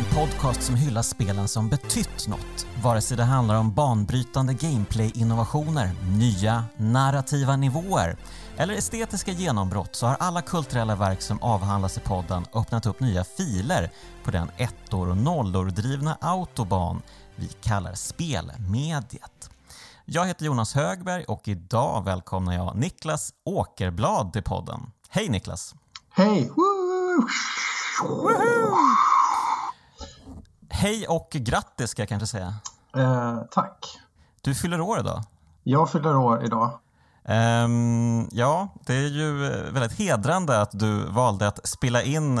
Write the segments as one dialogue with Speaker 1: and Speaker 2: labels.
Speaker 1: En podcast som hyllar spelen som betytt något. Vare sig det handlar om banbrytande gameplay-innovationer, nya narrativa nivåer eller estetiska genombrott så har alla kulturella verk som avhandlas i podden öppnat upp nya filer på den ettor och nollor drivna autoban vi kallar spelmediet. Jag heter Jonas Högberg och idag välkomnar jag Niklas Åkerblad till podden. Hej Niklas!
Speaker 2: Hej! Woo!
Speaker 1: Hej och grattis ska jag kanske säga.
Speaker 2: Eh, tack.
Speaker 1: Du fyller år idag.
Speaker 2: Jag fyller år idag.
Speaker 1: Um, ja, det är ju väldigt hedrande att du valde att spela in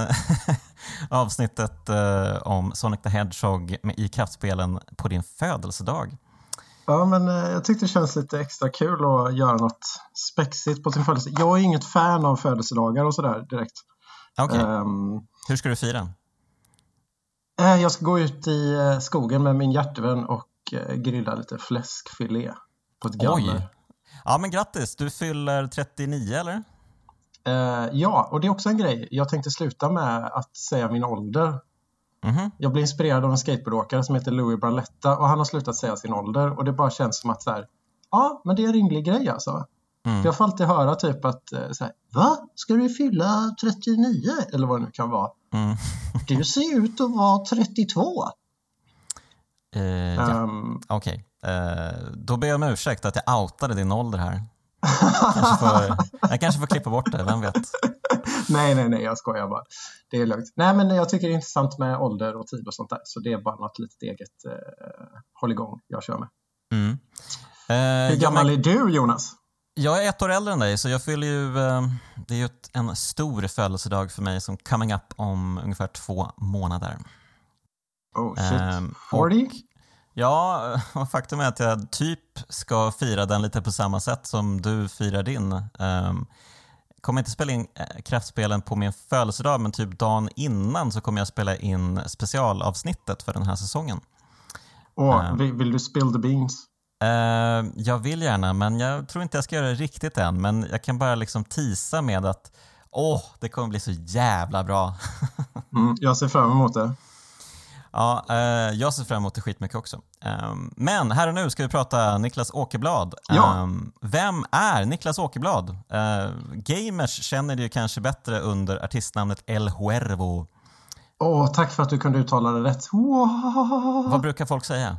Speaker 1: avsnittet uh, om Sonic the Hedgehog i kraftspelen på din födelsedag.
Speaker 2: Ja, men uh, jag tyckte det känns lite extra kul att göra något spexigt på sin födelsedag. Jag är inget fan av födelsedagar och sådär direkt.
Speaker 1: Okay. Um, Hur ska du fira?
Speaker 2: Uh, jag ska gå ut i skogen med min hjärtevän och grilla lite fläskfilé på ett gammel.
Speaker 1: Ja, men grattis! Du fyller 39, eller?
Speaker 2: Uh, ja, och det är också en grej. Jag tänkte sluta med att säga min ålder. Mm -hmm. Jag blev inspirerad av en skateboardåkare som heter Louis Braletta och han har slutat säga sin ålder och det bara känns som att så här, ja, men det är en rimlig grej alltså. Mm. Jag får alltid höra typ att, eh, så här, va? Ska du fylla 39? Eller vad det nu kan vara. Mm. du ser ut att vara 32.
Speaker 1: Uh, ja. um, Okej. Okay. Eh, då ber jag om ursäkt att jag outade din ålder här. kanske får, jag kanske får klippa bort det, vem vet?
Speaker 2: nej, nej, nej, jag skojar bara. Det är lugnt. Nej, men jag tycker det är intressant med ålder och tid och sånt där. Så det är bara något litet eget eh, håll igång jag kör med. Mm. Eh, Hur gammal ja, men, är du, Jonas?
Speaker 1: Jag är ett år äldre än dig, så jag fyller ju... Eh, det är ju en stor födelsedag för mig som coming up om ungefär två månader.
Speaker 2: Oh shit. 40? Ehm,
Speaker 1: Ja, och faktum är att jag typ ska fira den lite på samma sätt som du firar din. Um, kommer inte spela in eh, kraftspelen på min födelsedag, men typ dagen innan så kommer jag spela in specialavsnittet för den här säsongen.
Speaker 2: Åh, um, vill, vill, du spill the beans?
Speaker 1: Uh, jag vill gärna, men jag tror inte jag ska göra det riktigt än. Men jag kan bara liksom tisa med att åh, det kommer bli så jävla bra.
Speaker 2: mm, jag ser fram emot det.
Speaker 1: Ja, eh, jag ser fram emot det skitmycket också. Um, men här och nu ska vi prata Niklas Åkerblad.
Speaker 2: Ja. Um,
Speaker 1: vem är Niklas Åkerblad? Uh, gamers känner det ju kanske bättre under artistnamnet El Huervo.
Speaker 2: Åh, tack för att du kunde uttala det rätt. Wow.
Speaker 1: Vad brukar folk säga?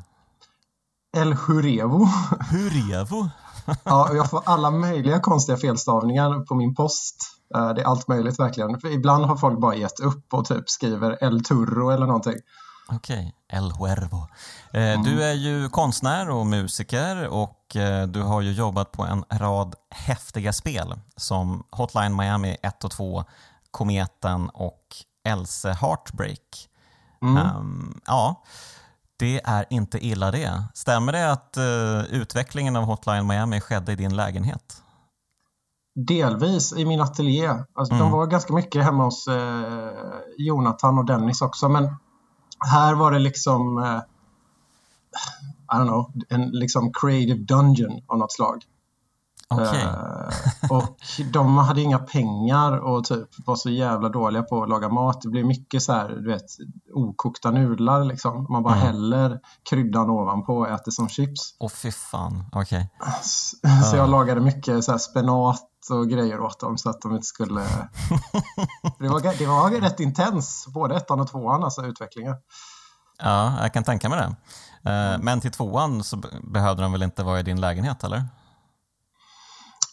Speaker 2: El Hurevo.
Speaker 1: Hurevo?
Speaker 2: ja, jag får alla möjliga konstiga felstavningar på min post. Eh, det är allt möjligt verkligen. För ibland har folk bara gett upp och typ skriver El Turro eller någonting.
Speaker 1: Okej. El Huervo. Eh, mm. Du är ju konstnär och musiker och eh, du har ju jobbat på en rad häftiga spel som Hotline Miami 1 och 2, Kometen och Else Heartbreak. Mm. Um, ja, det är inte illa det. Stämmer det att uh, utvecklingen av Hotline Miami skedde i din lägenhet?
Speaker 2: Delvis i min ateljé. Alltså, mm. De var ganska mycket hemma hos eh, Jonathan och Dennis också men här var det liksom, eh, I don't know, en liksom creative dungeon av något slag.
Speaker 1: Okay.
Speaker 2: Eh, och de hade inga pengar och typ var så jävla dåliga på att laga mat. Det blev mycket så här, du vet, okokta nudlar liksom. Man bara mm. häller kryddan ovanpå och äter som chips.
Speaker 1: Åh oh, fy fan, okej. Okay.
Speaker 2: Så, så jag lagade mycket så här spenat och grejer åt dem så att de inte skulle... det, var, det var rätt intens, både ettan och tvåan, alltså utvecklingen.
Speaker 1: Ja, jag kan tänka mig det. Eh, men till tvåan så behövde de väl inte vara i din lägenhet, eller?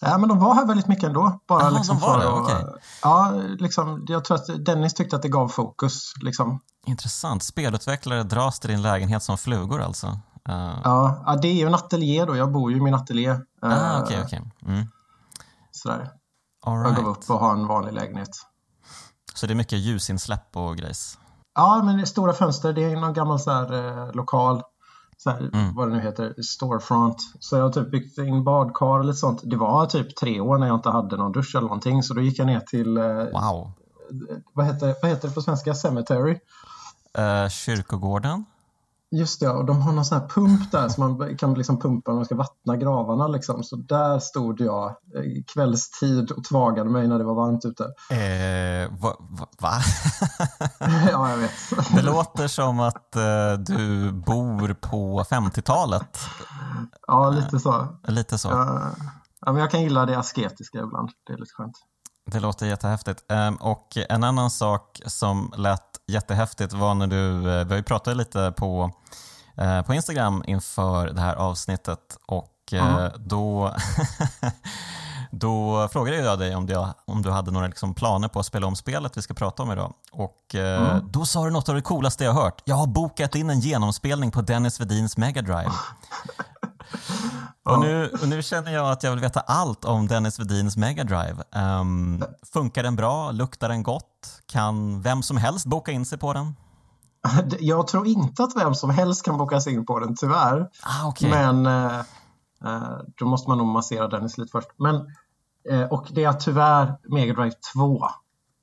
Speaker 2: Ja, men de var här väldigt mycket ändå. Bara
Speaker 1: Aha,
Speaker 2: liksom
Speaker 1: de var det? Okay.
Speaker 2: Ja, liksom, jag tror att Dennis tyckte att det gav fokus. Liksom.
Speaker 1: Intressant. Spelutvecklare dras till din lägenhet som flugor alltså?
Speaker 2: Uh... Ja, ja, det är ju en ateljé då. Jag bor ju i min ateljé.
Speaker 1: Ah, okay, okay. Mm.
Speaker 2: Sådär. All right. Jag gav upp och har en vanlig lägenhet.
Speaker 1: Så det är mycket ljusinsläpp och grejs?
Speaker 2: Ja, men det är stora fönster. Det är någon gammal så här, eh, lokal, så här, mm. vad det nu heter, storefront. Så jag har typ byggt in badkar eller sånt. Det var typ tre år när jag inte hade någon dusch eller någonting. Så då gick jag ner till, eh,
Speaker 1: wow.
Speaker 2: vad, heter, vad heter det på svenska? Cemetery?
Speaker 1: Uh, kyrkogården?
Speaker 2: Just det, och de har någon sån här pump där som man kan liksom pumpa när man ska vattna gravarna. Liksom. Så där stod jag kvällstid och tvagade mig när det var varmt ute.
Speaker 1: Eh, va? va?
Speaker 2: ja, jag vet.
Speaker 1: Det låter som att eh, du bor på 50-talet.
Speaker 2: Ja, lite så.
Speaker 1: Eh, lite så.
Speaker 2: Ja, men jag kan gilla det asketiska ibland. Det är lite skönt.
Speaker 1: Det låter jättehäftigt. Um, och en annan sak som lät jättehäftigt var när du, eh, vi har ju pratat lite på, uh, på Instagram inför det här avsnittet och uh, då, då frågade jag dig om, det, om du hade några liksom planer på att spela om spelet vi ska prata om idag. Och mm. då sa du något av det coolaste jag hört. Jag har bokat in en genomspelning på Dennis Vedins Mega Drive. Och nu, och nu, känner jag att jag vill veta allt om Dennis Vedins Mega Drive. Um, funkar den bra? Luktar den gott? Kan vem som helst boka in sig på den?
Speaker 2: Jag tror inte att vem som helst kan boka sig in på den, tyvärr.
Speaker 1: Ah, okay.
Speaker 2: Men uh, uh, då måste man nog massera Dennis lite först. Men, uh, och det är tyvärr Mega Drive 2.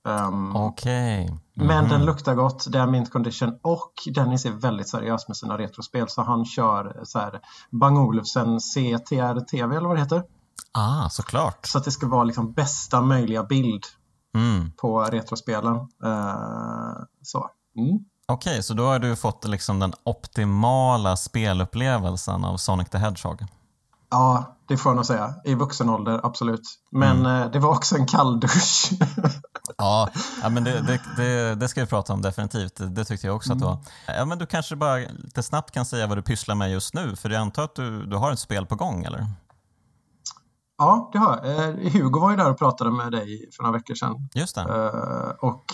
Speaker 1: Um, Okej. Okay.
Speaker 2: Mm. Men den luktar gott, det är mint condition och Dennis är väldigt seriös med sina retrospel så han kör så här Bang Olufsen CTR-TV eller vad det heter.
Speaker 1: Ah, såklart.
Speaker 2: Så att det ska vara liksom bästa möjliga bild
Speaker 1: mm.
Speaker 2: på retrospelen. Uh, så. Mm.
Speaker 1: Okej, okay, så då har du fått liksom den optimala spelupplevelsen av Sonic the Hedgehog?
Speaker 2: Ja, det får jag nog säga. I vuxen ålder, absolut. Men mm. Eh, det var också en kalldusch.
Speaker 1: ja, ja, men det, det, det, det, ska vi prata om definitivt. Det tyckte jag också mm. att det var. Mm. Ja, men du kanske bara lite snabbt kan säga vad du pysslar med just nu, för jag antar att du, du har ett spel på gång, eller?
Speaker 2: Ja, det har jag. Eh, Hugo var ju där och pratade med dig för några veckor sedan.
Speaker 1: Just det.
Speaker 2: Eh, och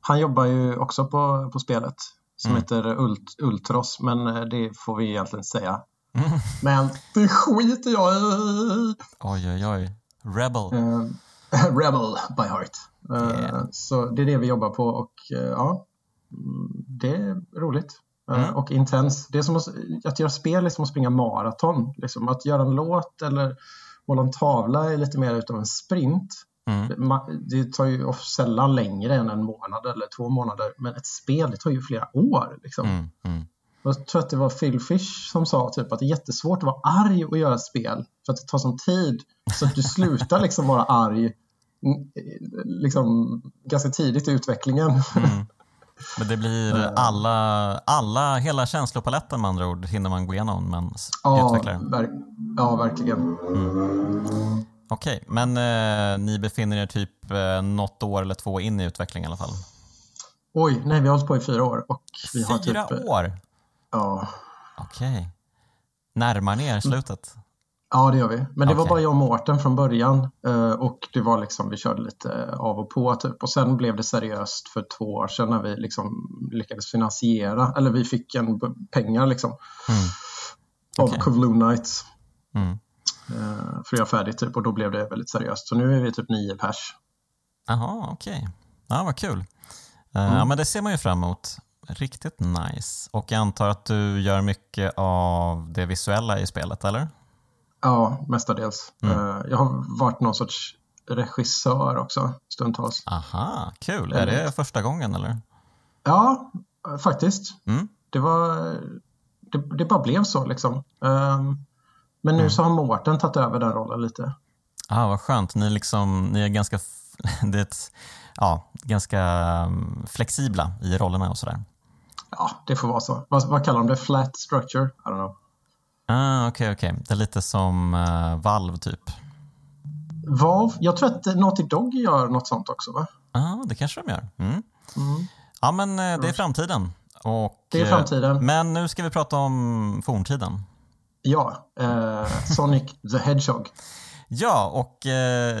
Speaker 2: han jobbar ju också på, på spelet som mm. heter Ult, Ultros, men det får vi egentligen säga. Men det skiter jag i.
Speaker 1: Oj, oj, oj. Rebel.
Speaker 2: Uh, rebel by heart. Uh, yeah. Så det är det vi jobbar på och uh, ja, det är roligt. Mm. Och intens. Det är som att, att göra spel är som att springa maraton. Liksom. Att göra en låt eller måla en tavla är lite mer utav en sprint. Mm. Det tar ju sällan längre än en månad eller två månader. Men ett spel det tar ju flera år. Liksom.
Speaker 1: Mm. Mm.
Speaker 2: Jag tror att det var Phil Fish som sa typ att det är jättesvårt att vara arg och göra spel för att det tar sån tid så att du slutar liksom vara arg mm, liksom ganska tidigt i utvecklingen. Mm.
Speaker 1: Men det blir eh. alla, alla, hela känslopaletten med andra ord hinner man gå igenom men
Speaker 2: ja, utvecklar Ver ja, verkligen.
Speaker 1: Mm. Okej, okay, men eh, ni befinner er typ eh, något år eller två in i utvecklingen i alla fall?
Speaker 2: Oj, nej vi har hållit på i fyra år. Och vi
Speaker 1: fyra
Speaker 2: har typ,
Speaker 1: år?
Speaker 2: Ja.
Speaker 1: Okej. Okay. Närmar ni er slutet?
Speaker 2: Ja, det gör vi. Men det okay. var bara jag och Mårten från början eh, och det var liksom, vi körde lite av och på typ. Och sen blev det seriöst för två år sedan när vi liksom lyckades finansiera, eller vi fick en pengar liksom
Speaker 1: mm.
Speaker 2: av okay. Kowloon Nights.
Speaker 1: Mm.
Speaker 2: Eh, för att göra färdigt typ och då blev det väldigt seriöst. Så nu är vi typ nio pers.
Speaker 1: Jaha, okej. Okay. Ja, vad kul. Eh, mm. Ja, men det ser man ju fram emot. Riktigt nice. Och jag antar att du gör mycket av det visuella i spelet, eller?
Speaker 2: Ja, mestadels. Mm. Eh, jag har varit någon sorts regissör också stundtals.
Speaker 1: Aha, kul. Är det första gången eller?
Speaker 2: Ja, faktiskt.
Speaker 1: Mm.
Speaker 2: Det var det, det, bara blev så liksom. Ehm, men nu mm. så har Mårten tagit över den rollen lite.
Speaker 1: Ah, vad skönt. Ni, liksom, ni är ganska det ja, ganska mm, flexibla i rollerna och sådär.
Speaker 2: Ja, det får vara så. Vad, vad kallar de det? Flat structure? I don't know.
Speaker 1: Ah, Okej, okay, okay, Det är lite som uh, Valve typ.
Speaker 2: Valve? Jag tror att Naughty Dog gör något sånt också va?
Speaker 1: Ja, ah, det kanske de gör. Mm.
Speaker 2: Mm.
Speaker 1: Ja, men uh, det är framtiden. Och,
Speaker 2: det är framtiden.
Speaker 1: Uh, men nu ska vi prata om forntiden.
Speaker 2: Ja, Sonic the Hedgehog.
Speaker 1: Ja, och eh,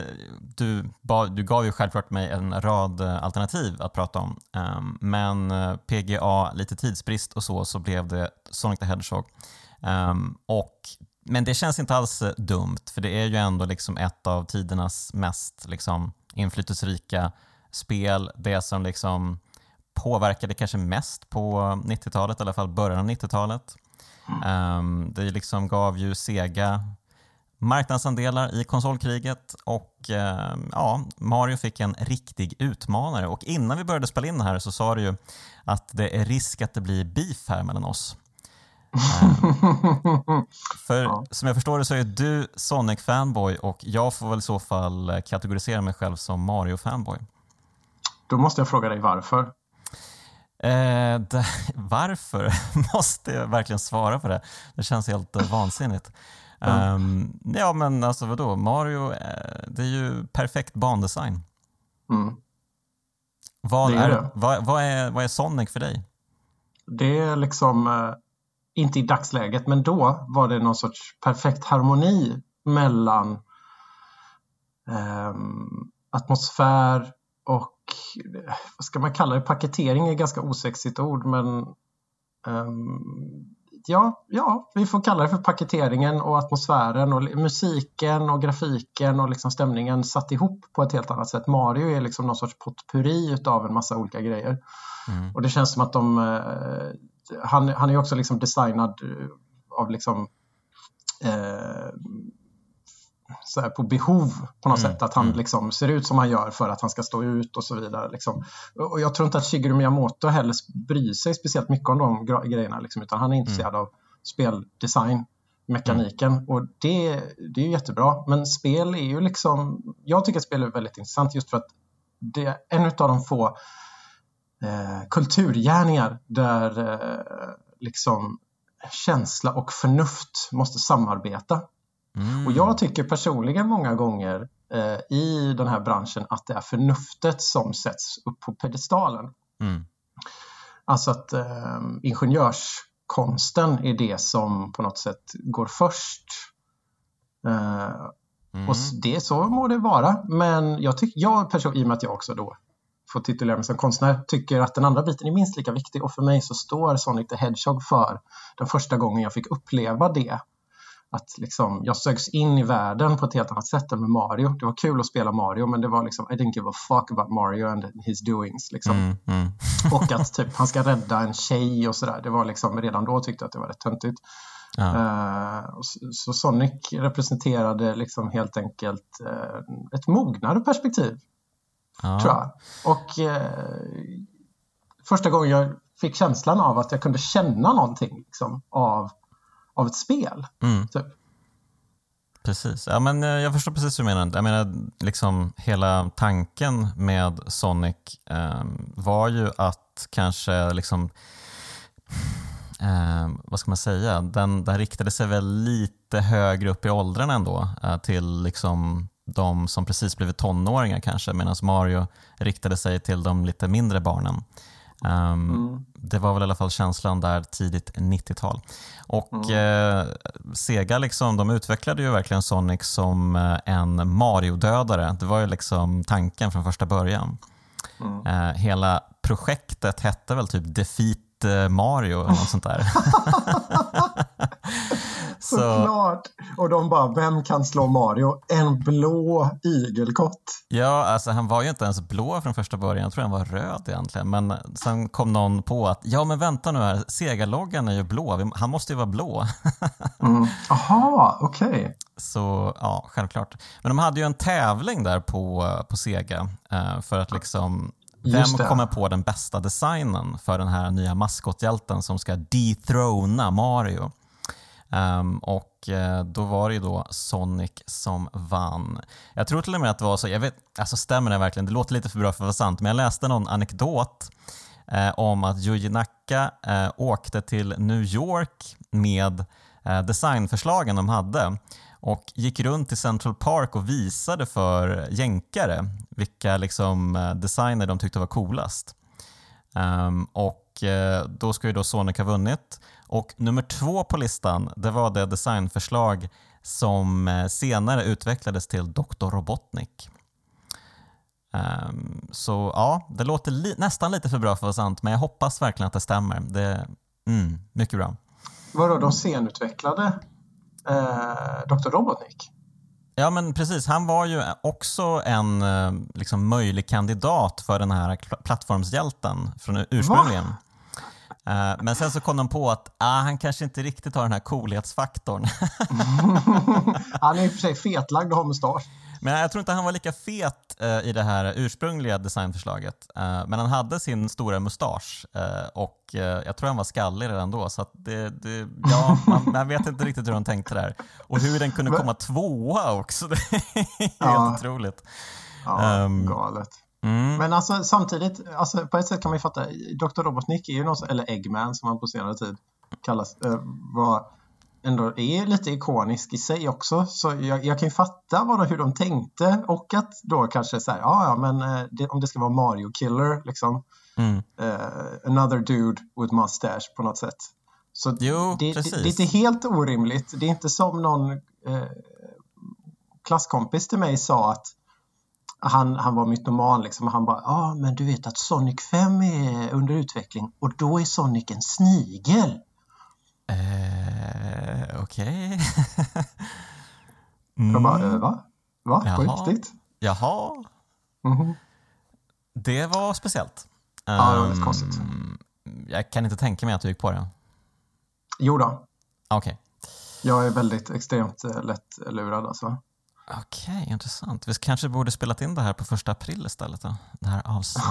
Speaker 1: du, ba, du gav ju självklart mig en rad eh, alternativ att prata om. Um, men eh, PGA, lite tidsbrist och så, så blev det Sonic the Hedgehog. Um, och, men det känns inte alls eh, dumt, för det är ju ändå liksom ett av tidernas mest liksom, inflytelserika spel. Det som liksom påverkade kanske mest på 90-talet, i alla fall början av 90-talet. Um, ehm, det liksom gav ju Sega marknadsandelar i konsolkriget och eh, ja, Mario fick en riktig utmanare. Och innan vi började spela in det här så sa du ju att det är risk att det blir beef här mellan oss. för ja. som jag förstår det så är du Sonic-fanboy och jag får väl i så fall kategorisera mig själv som Mario-fanboy.
Speaker 2: Då måste jag fråga dig varför.
Speaker 1: Eh, det, varför? måste jag verkligen svara på det? Det känns helt vansinnigt. Mm. Um, ja men alltså vadå, Mario, eh, det är ju perfekt bandesign. Mm. Vad, är, är vad, vad, är, vad är Sonic för dig?
Speaker 2: Det är liksom, eh, inte i dagsläget, men då var det någon sorts perfekt harmoni mellan eh, atmosfär och vad ska man kalla det? Paketering är ganska osexigt ord, men um, ja, ja, vi får kalla det för paketeringen och atmosfären och musiken och grafiken och liksom stämningen satt ihop på ett helt annat sätt. Mario är liksom någon sorts potpurri utav en massa olika grejer. Mm. Och det känns som att de... Eh, han, han är också liksom designad av liksom eh, så på behov på något mm. sätt. Att han mm. liksom ser ut som han gör för att han ska stå ut och så vidare. Liksom. Och jag tror inte att Shigeru Miyamoto heller bryr sig speciellt mycket om de grejerna. Liksom, utan han är intresserad mm. av speldesign, mekaniken. Mm. Och det, det är ju jättebra. Men spel är ju liksom... Jag tycker att spel är väldigt intressant just för att det är en av de få eh, kulturgärningar där eh, liksom känsla och förnuft måste samarbeta. Mm. Och jag tycker personligen många gånger eh, i den här branschen att det är förnuftet som sätts upp på pedestalen. Mm. Alltså att eh, ingenjörskonsten är det som på något sätt går först. Eh, mm. Och det så må det vara. Men jag tycker, jag person, i och med att jag också då får titulera mig som konstnär, tycker att den andra biten är minst lika viktig och för mig så står Sonic the Hedgehog för den första gången jag fick uppleva det att liksom, jag sögs in i världen på ett helt annat sätt än med Mario. Det var kul att spela Mario men det var liksom I didn't give a fuck about Mario and his doings. Liksom. Mm, mm. och att typ, han ska rädda en tjej och sådär. Det var liksom, redan då tyckte jag att det var rätt töntigt. Ja. Uh, så Sonic representerade liksom helt enkelt uh, ett mognare perspektiv. Ja. Tror jag. Och uh, första gången jag fick känslan av att jag kunde känna någonting liksom, av av ett spel. Mm. Typ.
Speaker 1: Precis. Ja, men eh, jag förstår precis hur du menar. Jag menar liksom, hela tanken med Sonic eh, var ju att kanske liksom, eh, vad ska man säga, den, den riktade sig väl lite högre upp i åldrarna ändå eh, till liksom de som precis blivit tonåringar kanske medan Mario riktade sig till de lite mindre barnen. Um, mm. Det var väl i alla fall känslan där tidigt 90-tal. Och mm. eh, Sega liksom, de utvecklade ju verkligen Sonic som eh, en Mario-dödare. Det var ju liksom tanken från första början. Mm. Eh, hela projektet hette väl typ Defeat eh, Mario eller något sånt där.
Speaker 2: Såklart! Och de bara, vem kan slå Mario? En blå igelkott.
Speaker 1: Ja, alltså han var ju inte ens blå från första början. Jag tror han var röd egentligen. Men sen kom någon på att, ja men vänta nu här, Sega-loggan är ju blå. Han måste ju vara blå.
Speaker 2: mm. Aha, okej. Okay.
Speaker 1: Så ja, självklart. Men de hade ju en tävling där på, på Sega eh, för att liksom vem kommer på den bästa designen för den här nya maskothjälten som ska dethrona Mario? Um, och uh, då var det ju då Sonic som vann. Jag tror till och med att det var så, jag vet, alltså stämmer det verkligen? Det låter lite för bra för att vara sant, men jag läste någon anekdot uh, om att Yuji Naka uh, åkte till New York med designförslagen de hade och gick runt i Central Park och visade för jänkare vilka liksom, designer de tyckte var coolast. Um, och eh, då ska ju då Sonic ha vunnit och nummer två på listan det var det designförslag som eh, senare utvecklades till Dr. Robotnik. Um, så ja, det låter li nästan lite för bra för att vara sant, men jag hoppas verkligen att det stämmer. Det är mm, mycket bra.
Speaker 2: Vadå, de senutvecklade eh, Dr. Robotnik?
Speaker 1: Ja, men precis. Han var ju också en eh, liksom, möjlig kandidat för den här plattformshjälten från ursprungligen. Va? Eh, men sen så kom de på att ah, han kanske inte riktigt har den här coolhetsfaktorn.
Speaker 2: han är i och för sig fetlagd och har mustasch.
Speaker 1: Men jag tror inte han var lika fet uh, i det här ursprungliga designförslaget. Uh, men han hade sin stora mustasch uh, och jag tror han var skallig redan då. Så det, det, ja, man, man, vet inte riktigt hur de tänkte där. Och hur den kunde komma tvåa också. Det är helt ja. otroligt.
Speaker 2: Ja, um, galet. Mm. Men alltså samtidigt, alltså, på ett sätt kan man ju fatta, Dr. Robotnik är ju någon, eller Eggman som han på senare tid kallas, eh, var ändå är lite ikonisk i sig också. Så jag, jag kan ju fatta vad, hur de tänkte och att då kanske så här, ja, ja men eh, det, om det ska vara Mario Killer liksom. Mm. Uh, another dude with mustache på något sätt. Så
Speaker 1: jo,
Speaker 2: det, det, det, är inte helt orimligt. Det är inte som någon eh, klasskompis till mig sa att han, han var mytoman liksom. Han bara, ja ah, men du vet att Sonic 5 är under utveckling och då är Sonic en snigel.
Speaker 1: Eh, Okej. Okay.
Speaker 2: mm. Jag bara, eh, va? Va? Jaha. På riktigt?
Speaker 1: Jaha. Mm -hmm. Det var speciellt.
Speaker 2: Ja, det var lite um, konstigt.
Speaker 1: Jag kan inte tänka mig att du gick på det.
Speaker 2: Jo då.
Speaker 1: Okej. Okay.
Speaker 2: Jag är väldigt extremt eh, lätt lurad alltså.
Speaker 1: Okej, okay, intressant. Vi kanske borde spelat in det här på första april istället då? Det här avsnittet.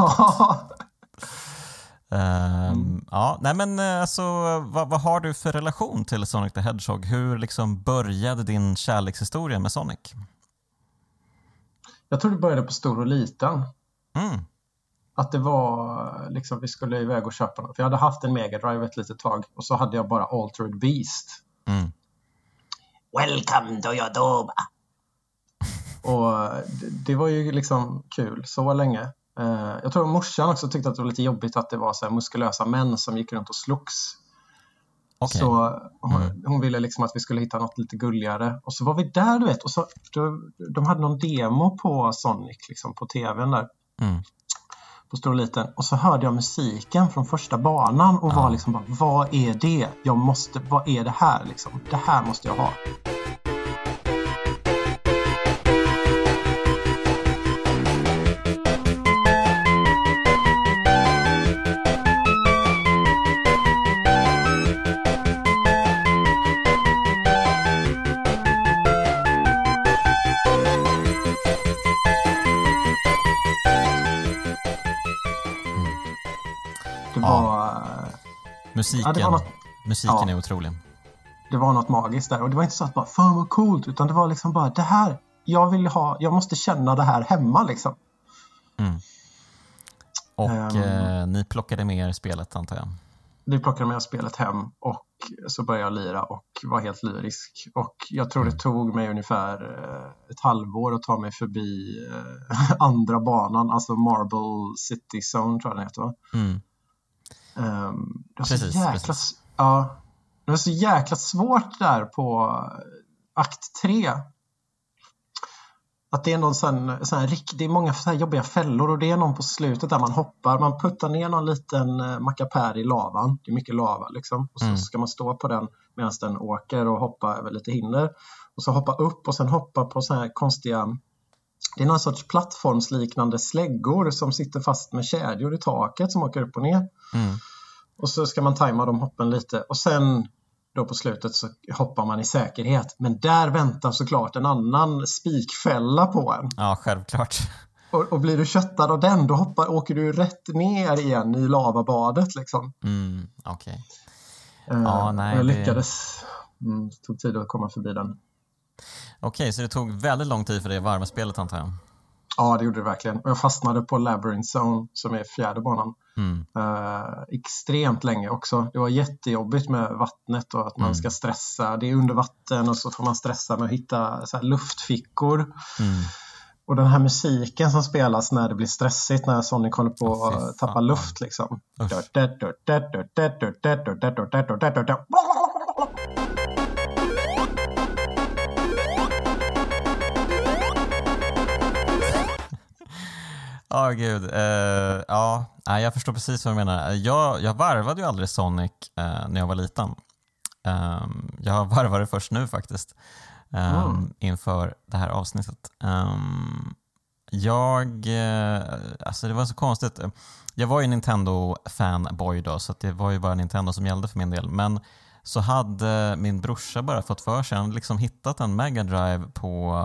Speaker 1: Um, mm. Ja, nej men eh, alltså, vad, vad, har du för relation till Sonic the Hedgehog? Hur liksom började din kärlekshistoria med Sonic?
Speaker 2: Jag tror det började på stor och liten. Mm. Att det var liksom, vi skulle iväg och köpa något. För jag hade haft en Mega Drive ett litet tag och så hade jag bara Altered Beast. Mm. Welcome to Yodoba! Och det var ju liksom kul så länge. Eh, jag tror morsan också tyckte att det var lite jobbigt att det var så muskulösa män som gick runt och slogs. Okay. Så hon, mm. hon, ville liksom att vi skulle hitta något lite gulligare. Och så var vi där du vet och så, då, de hade någon demo på Sonic liksom på tvn där. Mm. På stor och så hörde jag musiken från första banan och ja. var liksom bara, vad är det? Jag måste, vad är det här liksom? Det här måste jag ha.
Speaker 1: Musiken, ja, något, musiken ja, är otrolig.
Speaker 2: Det var något magiskt där och det var inte så att bara fan vad coolt utan det var liksom bara det här, jag vill ha, jag måste känna det här hemma liksom. Mm.
Speaker 1: Och um, eh, ni plockade med er spelet antar jag?
Speaker 2: Vi plockade med spelet hem och så började jag lira och var helt lyrisk. Och jag tror det mm. tog mig ungefär eh, ett halvår att ta mig förbi eh, andra banan, alltså Marble City Zone tror jag den heter? Mm. Um, det, var precis, så jäkla, Ja, det var så jäkla svårt där på akt 3. Att det är någon sån, sån här, det är många så här jobbiga fällor och det är någon på slutet där man hoppar, man puttar ner någon liten eh, mackapär i lavan, det är mycket lava liksom, och så mm. ska man stå på den medan den åker och hoppa över lite hinder. Och så hoppa upp och sen hoppa på så här konstiga det är någon sorts plattformsliknande släggor som sitter fast med kedjor i taket som åker upp och ner. Mm. Och så ska man tajma de hoppen lite och sen då på slutet så hoppar man i säkerhet. Men där väntar såklart en annan spikfälla på en.
Speaker 1: Ja, självklart.
Speaker 2: Och, och blir du köttad av den då hoppar, åker du rätt ner igen i lavabadet liksom.
Speaker 1: Mm.
Speaker 2: Okay. Uh, ja, nej, jag lyckades. Det mm, tog tid att komma förbi den.
Speaker 1: Okej, så det tog väldigt lång tid för dig att varva spelet antar jag?
Speaker 2: Ja, det gjorde det verkligen. Jag fastnade på Labyrinth Zone som är fjärde banan. Mm. Uh, extremt länge också. Det var jättejobbigt med vattnet och att man mm. ska stressa. Det är under vatten och så får man stressa med att hitta så luftfickor. Mm. Och den här musiken som spelas när det blir stressigt när Sonic håller på oh, att tappa luft liksom.
Speaker 1: Ja, oh, gud. Uh, ja, jag förstår precis vad du menar. Jag, jag varvade ju aldrig Sonic uh, när jag var liten. Um, jag varvade först nu faktiskt, um, mm. inför det här avsnittet. Um, jag, uh, alltså det var så konstigt. Jag var ju Nintendo-fanboy då, så det var ju bara Nintendo som gällde för min del. Men så hade min brorsa bara fått för sig, han liksom hittat en Mega Drive på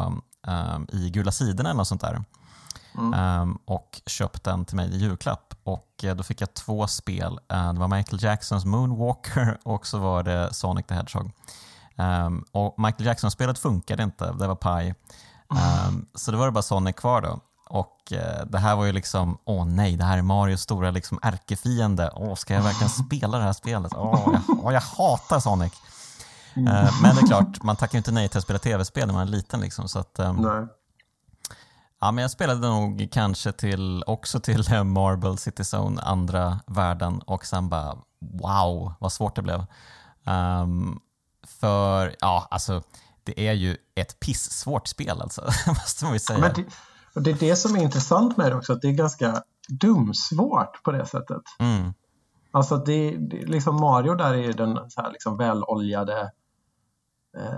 Speaker 1: i Gula sidorna eller något sånt där. Mm. Och köpte den till mig i julklapp. Och uh, då fick jag två spel. Uh, det var Michael Jacksons Moonwalker och så var det Sonic the Hedgehog. Um, och Michael Jackson-spelet funkade inte, det var paj. Um, så då var det bara Sonic kvar då. Och uh, det här var ju liksom, åh nej, det här är Marios stora liksom ärkefiende. Åh, ska jag verkligen spela det här spelet? Åh, jag, åh, jag hatar Sonic. Mm. Men det är klart, man tackar ju inte nej till att spela tv-spel när man är liten. Liksom, så att, nej. Ja, men jag spelade nog kanske till, också till Marble City Zone, andra världen och sen bara wow vad svårt det blev. Um, för ja, alltså det är ju ett pissvårt spel alltså, måste man ju säga. Men
Speaker 2: det, det är det som är intressant med det också, att det är ganska dumsvårt på det sättet. Mm. Alltså det, det, liksom Mario där är den så här liksom väloljade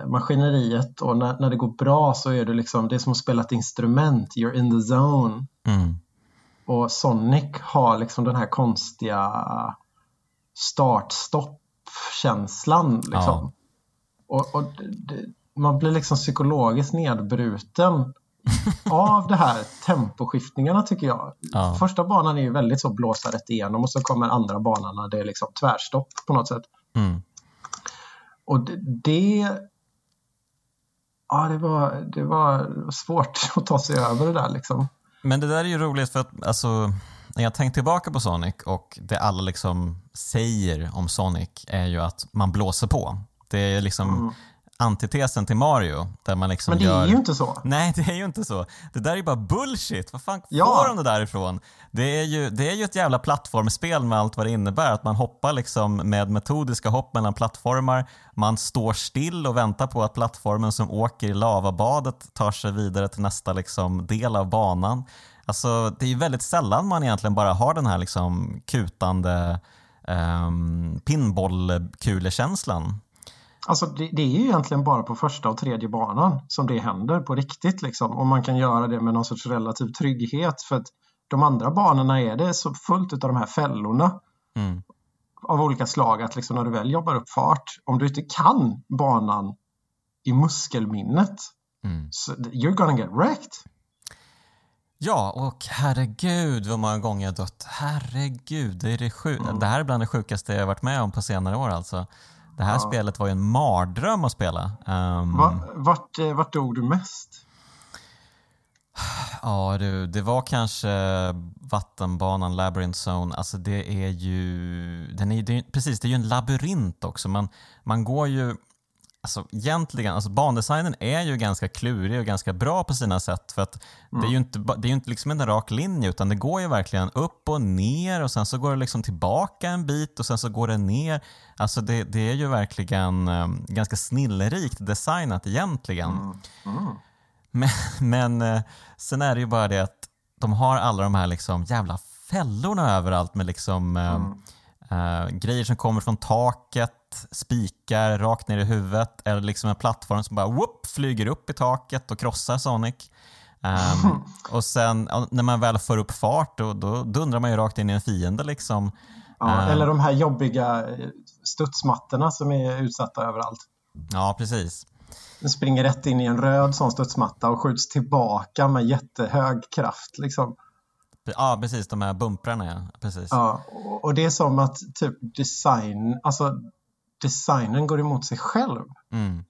Speaker 2: maskineriet och när, när det går bra så är det liksom, det är som att spela ett instrument, you're in the zone. Mm. Och Sonic har liksom den här konstiga start-stopp-känslan. Liksom. Ja. Och, och det, man blir liksom psykologiskt nedbruten av det här temposkiftningarna tycker jag. Ja. Första banan är ju väldigt så blåsa rätt igenom och så kommer andra banan när det är liksom tvärstopp på något sätt. Mm. Och det, ja, det, var, det var svårt att ta sig över det där liksom.
Speaker 1: Men det där är ju roligt för att alltså, när jag tänker tillbaka på Sonic och det alla liksom säger om Sonic är ju att man blåser på. Det är liksom mm. Antitesen till Mario. Där man liksom
Speaker 2: Men det
Speaker 1: gör...
Speaker 2: är ju inte så.
Speaker 1: Nej, det är ju inte så. Det där är ju bara bullshit. Vad fan ja. får de det där ifrån? Det är, ju, det är ju ett jävla plattformsspel med allt vad det innebär. Att man hoppar liksom med metodiska hopp mellan plattformar. Man står still och väntar på att plattformen som åker i lavabadet tar sig vidare till nästa liksom del av banan. Alltså, det är ju väldigt sällan man egentligen bara har den här liksom kutande um, pinbollkulekänslan.
Speaker 2: Alltså det, det, är ju egentligen bara på första och tredje banan som det händer på riktigt liksom. Och man kan göra det med någon sorts relativ trygghet för att de andra banorna är det så fullt av de här fällorna mm. av olika slag att liksom när du väl jobbar upp fart, om du inte kan banan i muskelminnet mm. så you're gonna get wrecked.
Speaker 1: Ja, och herregud vad många gånger jag dött. Herregud, det, är det, sjuk- mm. det här är bland det sjukaste jag varit med om på senare år alltså. Det här ja. spelet var ju en mardröm att spela. Um,
Speaker 2: Va, vart, eh, vart dog du mest?
Speaker 1: Ja du, det var kanske vattenbanan Labyrinth Zone. Alltså det är ju, den är, det är, precis, det är ju en labyrint också. Man, man går ju, alltså egentligen, alltså bandesignen är ju ganska klurig och ganska bra på sina sätt. För att mm. det är ju inte, det är inte liksom en rak linje utan det går ju verkligen upp och ner och sen så går det liksom tillbaka en bit och sen så går det ner. Alltså det, det är ju verkligen um, ganska snillrikt designat egentligen. Mm. Mm. Men, men uh, sen är det ju bara det att de har alla de här liksom jävla fällorna överallt med liksom uh, uh, grejer som kommer från taket spikar rakt ner i huvudet eller liksom en plattform som bara whoop, flyger upp i taket och krossar Sonic. Um, och sen när man väl får upp fart då, då dundrar man ju rakt in i en fiende liksom.
Speaker 2: Ja, um, eller de här jobbiga eh, studsmattorna som är utsatta överallt.
Speaker 1: Ja, precis.
Speaker 2: Den springer rätt in i en röd sån studsmatta och skjuts tillbaka med jättehög kraft liksom.
Speaker 1: Ja, precis. De här bumprarna, ja. Precis.
Speaker 2: Ja, och det är som att typ design, alltså designen går emot sig själv. Mm.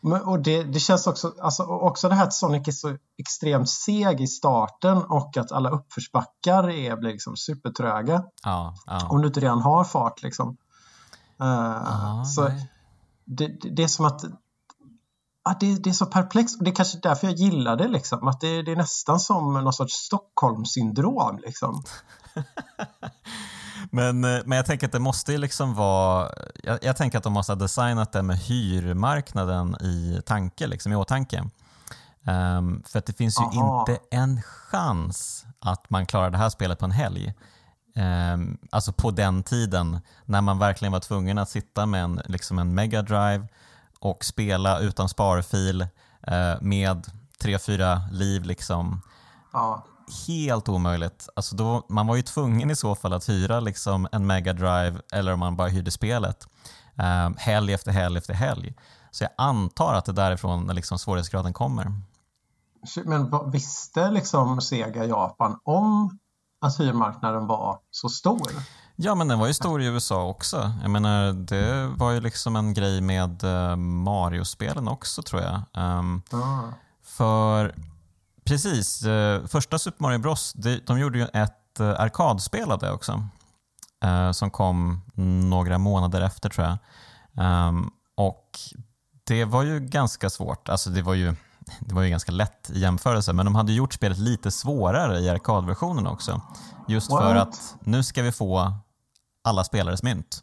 Speaker 2: Men, och det, det, känns också, alltså, också det här att Sonic är så extremt seg i starten och att alla uppförsbackar är, blir liksom supertröga. Ja, ja. Om du inte redan har fart liksom. Uh, Aha, så det, det, är som att ja, det, det, är så perplext och det är kanske därför jag gillar det liksom. Att det, det är nästan som någon sorts Stockholmssyndrom liksom.
Speaker 1: Men, eh, men jag tänker att det måste liksom vara... Jag, jag, tänker att de måste ha designat det med hyrmarknaden i tanke, liksom, i åtanke. Um, för att det finns ju Aha. inte en chans att man klarar det här spelet på en helg. Um, alltså på den tiden när man verkligen var tvungen att sitta med en, liksom en Mega Drive och spela utan sparfil uh, med tre fyra liv. Liksom. Ja helt omöjligt. Alltså då, man var ju tvungen i så fall att hyra liksom en Mega Drive eller om man bara hyrde spelet um, helg efter helg efter helg. Så jag antar att det är därifrån liksom svårighetsgraden kommer.
Speaker 2: Men visste liksom Sega Japan om att hyrmarknaden var så stor?
Speaker 1: Ja, men den var ju stor i USA också. Jag menar, det var ju liksom en grej med uh, Mario-spelen också tror jag. Um, ah. För precis, uh, första Super Mario Bros, de, de gjorde ju ett uh, arkadspel av det också. Uh, som kom några månader efter tror jag. Um, och det var ju ganska svårt. Alltså det var ju det var ju ganska lätt i jämförelse, men de hade gjort spelet lite svårare i arkadversionen också. Just What? för att nu ska vi få alla spelares mynt.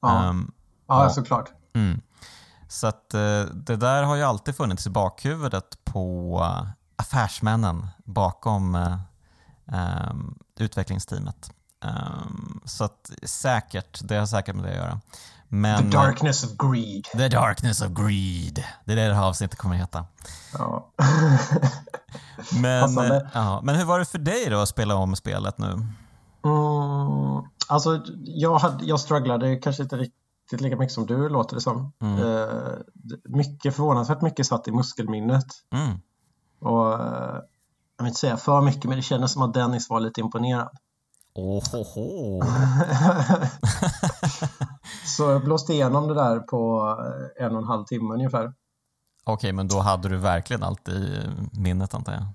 Speaker 2: Ja, um, ja såklart. Mm.
Speaker 1: Så att uh, det där har ju alltid funnits i bakhuvudet på uh, affärsmännen bakom um, utvecklingsteamet. Um, så att säkert, det har säkert med det att göra.
Speaker 2: Men, the darkness of greed.
Speaker 1: The darkness of greed. Det är det det här avsnittet kommer att heta. Ja. men, ja, men hur var det för dig då att spela om spelet nu?
Speaker 2: Mm, alltså, jag, hade, jag strugglade kanske inte riktigt lika mycket som du låter det som. Mm. Uh, mycket, förvånansvärt mycket satt i muskelminnet. Mm. Och jag vill inte säga för mycket, men det kändes som att Dennis var lite imponerad.
Speaker 1: Ohoho.
Speaker 2: så jag blåste igenom det där på en och en halv timme ungefär. Okej,
Speaker 1: men då hade du verkligen allt i minnet antar jag?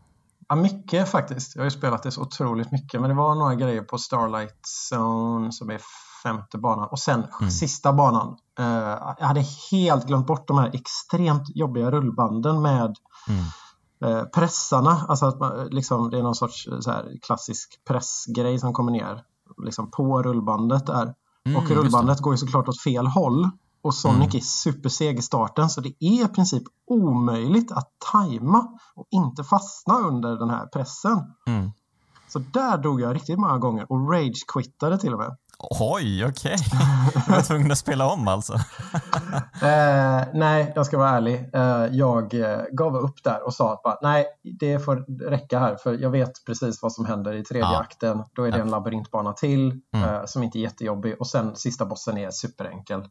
Speaker 2: Ja, mycket faktiskt. Jag har ju spelat det så otroligt mycket, men det var några grejer på Starlight Zone som är femte banan och sen mm. sista banan. Uh, jag hade helt glömt bort de här extremt jobbiga rullbanden med mm Eh, pressarna, alltså att man, liksom, det är någon sorts eh, här, klassisk pressgrej som kommer ner liksom på rullbandet där. Mm, och rullbandet går ju såklart åt fel håll och Sonic mm. är superseg i starten så det är i princip omöjligt att tajma och inte fastna under den här pressen. Mm. Så där dog jag riktigt många gånger och rage-quittade till och med.
Speaker 1: Oj, okej. Okay. Du var tvungen att spela om alltså?
Speaker 2: eh, nej, jag ska vara ärlig. Eh, jag eh, gav upp där och sa att bara, nej, det får räcka här för jag vet precis vad som händer i tredje ja. akten. Då är det en labyrintbana till mm. Eh, som inte är jättejobbig och sen sista bossen är superenkel.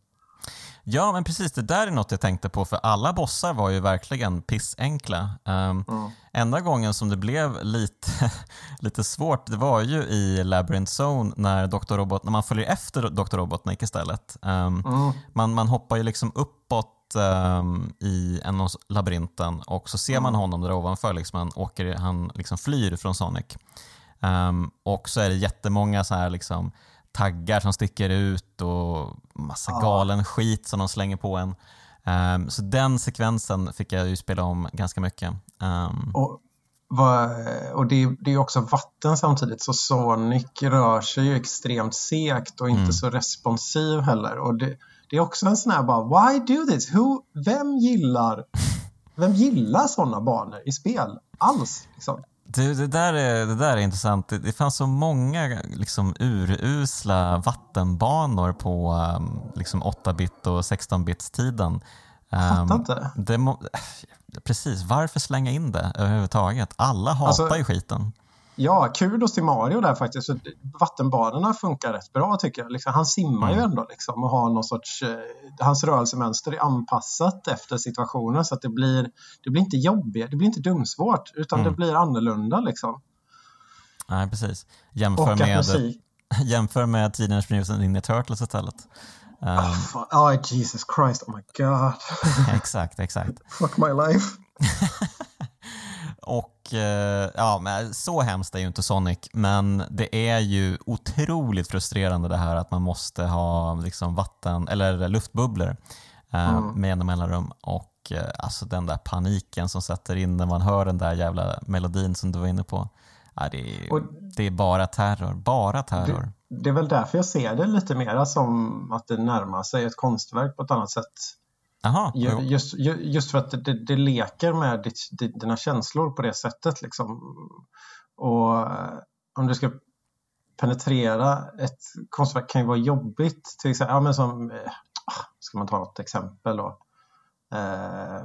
Speaker 1: Ja, men precis. Det där är något jag tänkte på, för alla bossar var ju verkligen pissenkla. Um, mm. Enda gången som det blev lite, lite svårt, det var ju i Labyrinth Zone när, Dr. Robot, när man följer efter Dr. Robotnik istället. Um, mm. man, man hoppar ju liksom uppåt um, i en av labyrinten och så ser man honom där ovanför, liksom, han, åker, han liksom flyr från Sonic. Um, och så är det jättemånga så här liksom taggar som sticker ut och massa ja. galen skit som de slänger på en. Um, så den sekvensen fick jag ju spela om ganska mycket. Um,
Speaker 2: och och det, det är också vatten samtidigt så Sonic rör sig ju extremt segt och inte mm. så responsiv heller. Och det, det, är också en sån här bara, why do this? Who, vem gillar vem gillar sådana banor i spel alls? Liksom?
Speaker 1: Du, det, där är, det där är intressant. Det, det fanns så många liksom, urusla vattenbanor på um, liksom 8-bit och 16-bits-tiden. Um,
Speaker 2: Fattar inte.
Speaker 1: Det må, precis, varför slänga in det överhuvudtaget? Alla hatar alltså, ju skiten.
Speaker 2: Ja, kudos till Mario där faktiskt. Vattenbanorna funkar rätt bra tycker jag. Liksom, han simmar mm. ju ändå liksom och har någon sorts... Eh, hans rörelsemönster är anpassat efter situationen så att det blir, det blir inte jobbigt, det blir inte dumsvårt utan mm. det blir annorlunda liksom.
Speaker 1: Nej, precis. Jämför med, jämför med Teenage Mutant Ninja Turtles istället.
Speaker 2: Um, oh, oh, Jesus Christ, oh my god.
Speaker 1: exakt, exakt.
Speaker 2: Fuck my life.
Speaker 1: Och eh, ja, men så hemskt är ju inte Sonic, men det är ju otroligt frustrerande det här att man måste ha liksom vatten eller luftbubblor eh, mm. med jämna mellanrum och eh, alltså den där paniken som sätter in när man hör den där jävla melodin som du var inne på. Ja, det, är, och, det är bara terror, bara terror.
Speaker 2: Det, det, är väl därför jag ser det lite mer som att det närmar sig ett konstverk på ett annat sätt
Speaker 1: Aha,
Speaker 2: just, just för att det, det leker med ditt, dina känslor på det sättet. Liksom. Och eh, om du ska penetrera ett konstverk kan ju vara jobbigt. Till exempel, ja, men som, eh, ah, ska man ta ett exempel då? Eh,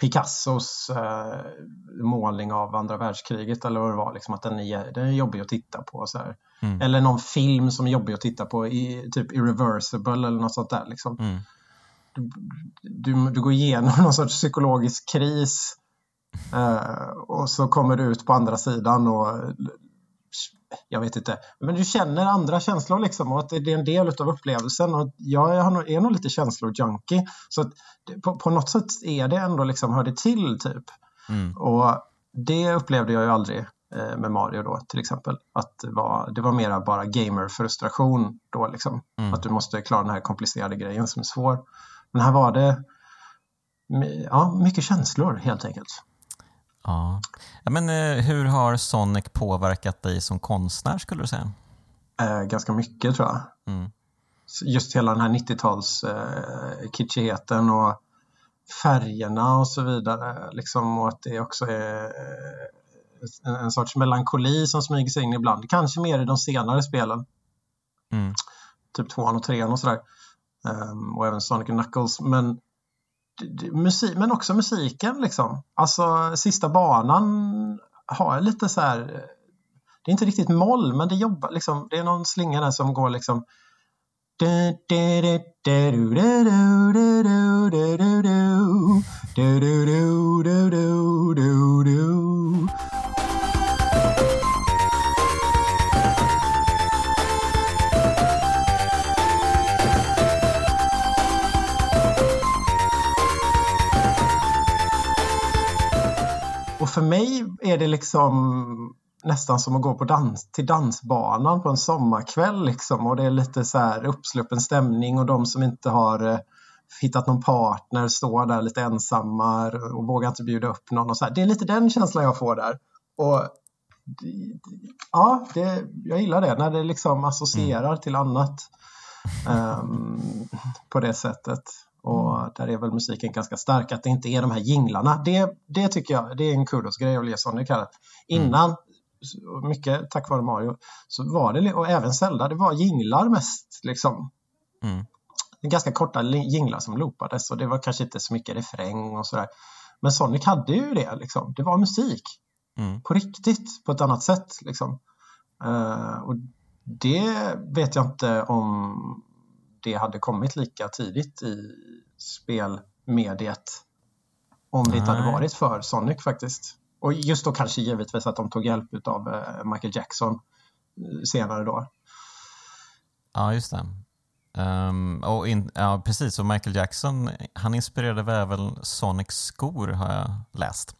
Speaker 2: Picassos eh, målning av andra världskriget eller vad det var, liksom, att den är, den är jobbig att titta på. Så mm. Eller någon film som är jobbig att titta på, i, typ Irreversible eller något sånt där. Liksom. Mm du, du går igenom någon sorts psykologisk kris Uh, och så kommer du ut på andra sidan och jag vet inte, men du känner andra känslor liksom och att det är en del av upplevelsen och jag är nog lite känslojunkie så att på, på något sätt är det ändå liksom, hör det till typ. Mm. Och det upplevde jag ju aldrig eh, med Mario då till exempel. Att det var, det var mera bara gamer-frustration då liksom. Mm. Att du måste klara den här komplicerade grejen som är svår. Men här var det ja, mycket känslor helt enkelt.
Speaker 1: Ja. men eh, hur har Sonic påverkat dig som konstnär skulle du säga?
Speaker 2: Eh, ganska mycket tror jag. Mm. Just hela den här 90-tals eh, kitschigheten och färgerna och så vidare. Liksom, och att det också är eh, en, en sorts melankoli som smyger sig in ibland. Kanske mer i de senare spelen. Mm. Typ tvåan och trean och sådär. Um, och även Sonic Knuckles. Men musik, men också musiken liksom. Alltså sista banan har lite så här Det är inte riktigt moll men det jobbar liksom. Det är någon slinga där som går liksom för mig är det liksom nästan som att gå på dans, till dansbanan på en sommarkväll liksom och det är lite så här uppsluppen stämning och de som inte har eh, hittat någon partner står där lite ensamma och vågar inte bjuda upp någon och så här. Det är lite den känslan jag får där. Och ja, det, jag gillar det när det liksom associerar mm. till annat um, på det sättet. Och mm. där är väl musiken ganska stark, att det inte är de här jinglarna. Det, det tycker jag, det är en kudos-grej att ge Sonic här. Innan, mycket tack vare Mario, så var det, och även Zelda, det var jinglar mest liksom. Mm. Ganska korta jinglar som loopades och det var kanske inte så mycket refräng och sådär. Men Sonic hade ju det liksom, det var musik. Mm. På riktigt, på ett annat sätt liksom. Uh, och det vet jag inte om det hade kommit lika tidigt i spelmediet om det inte hade varit för Sonic faktiskt. Och just då kanske givetvis att de tog hjälp av eh, Michael Jackson eh, senare då.
Speaker 1: Ja, just det. Um, och in, ja, precis, och Michael Jackson han inspirerade väl Sonics skor har jag läst.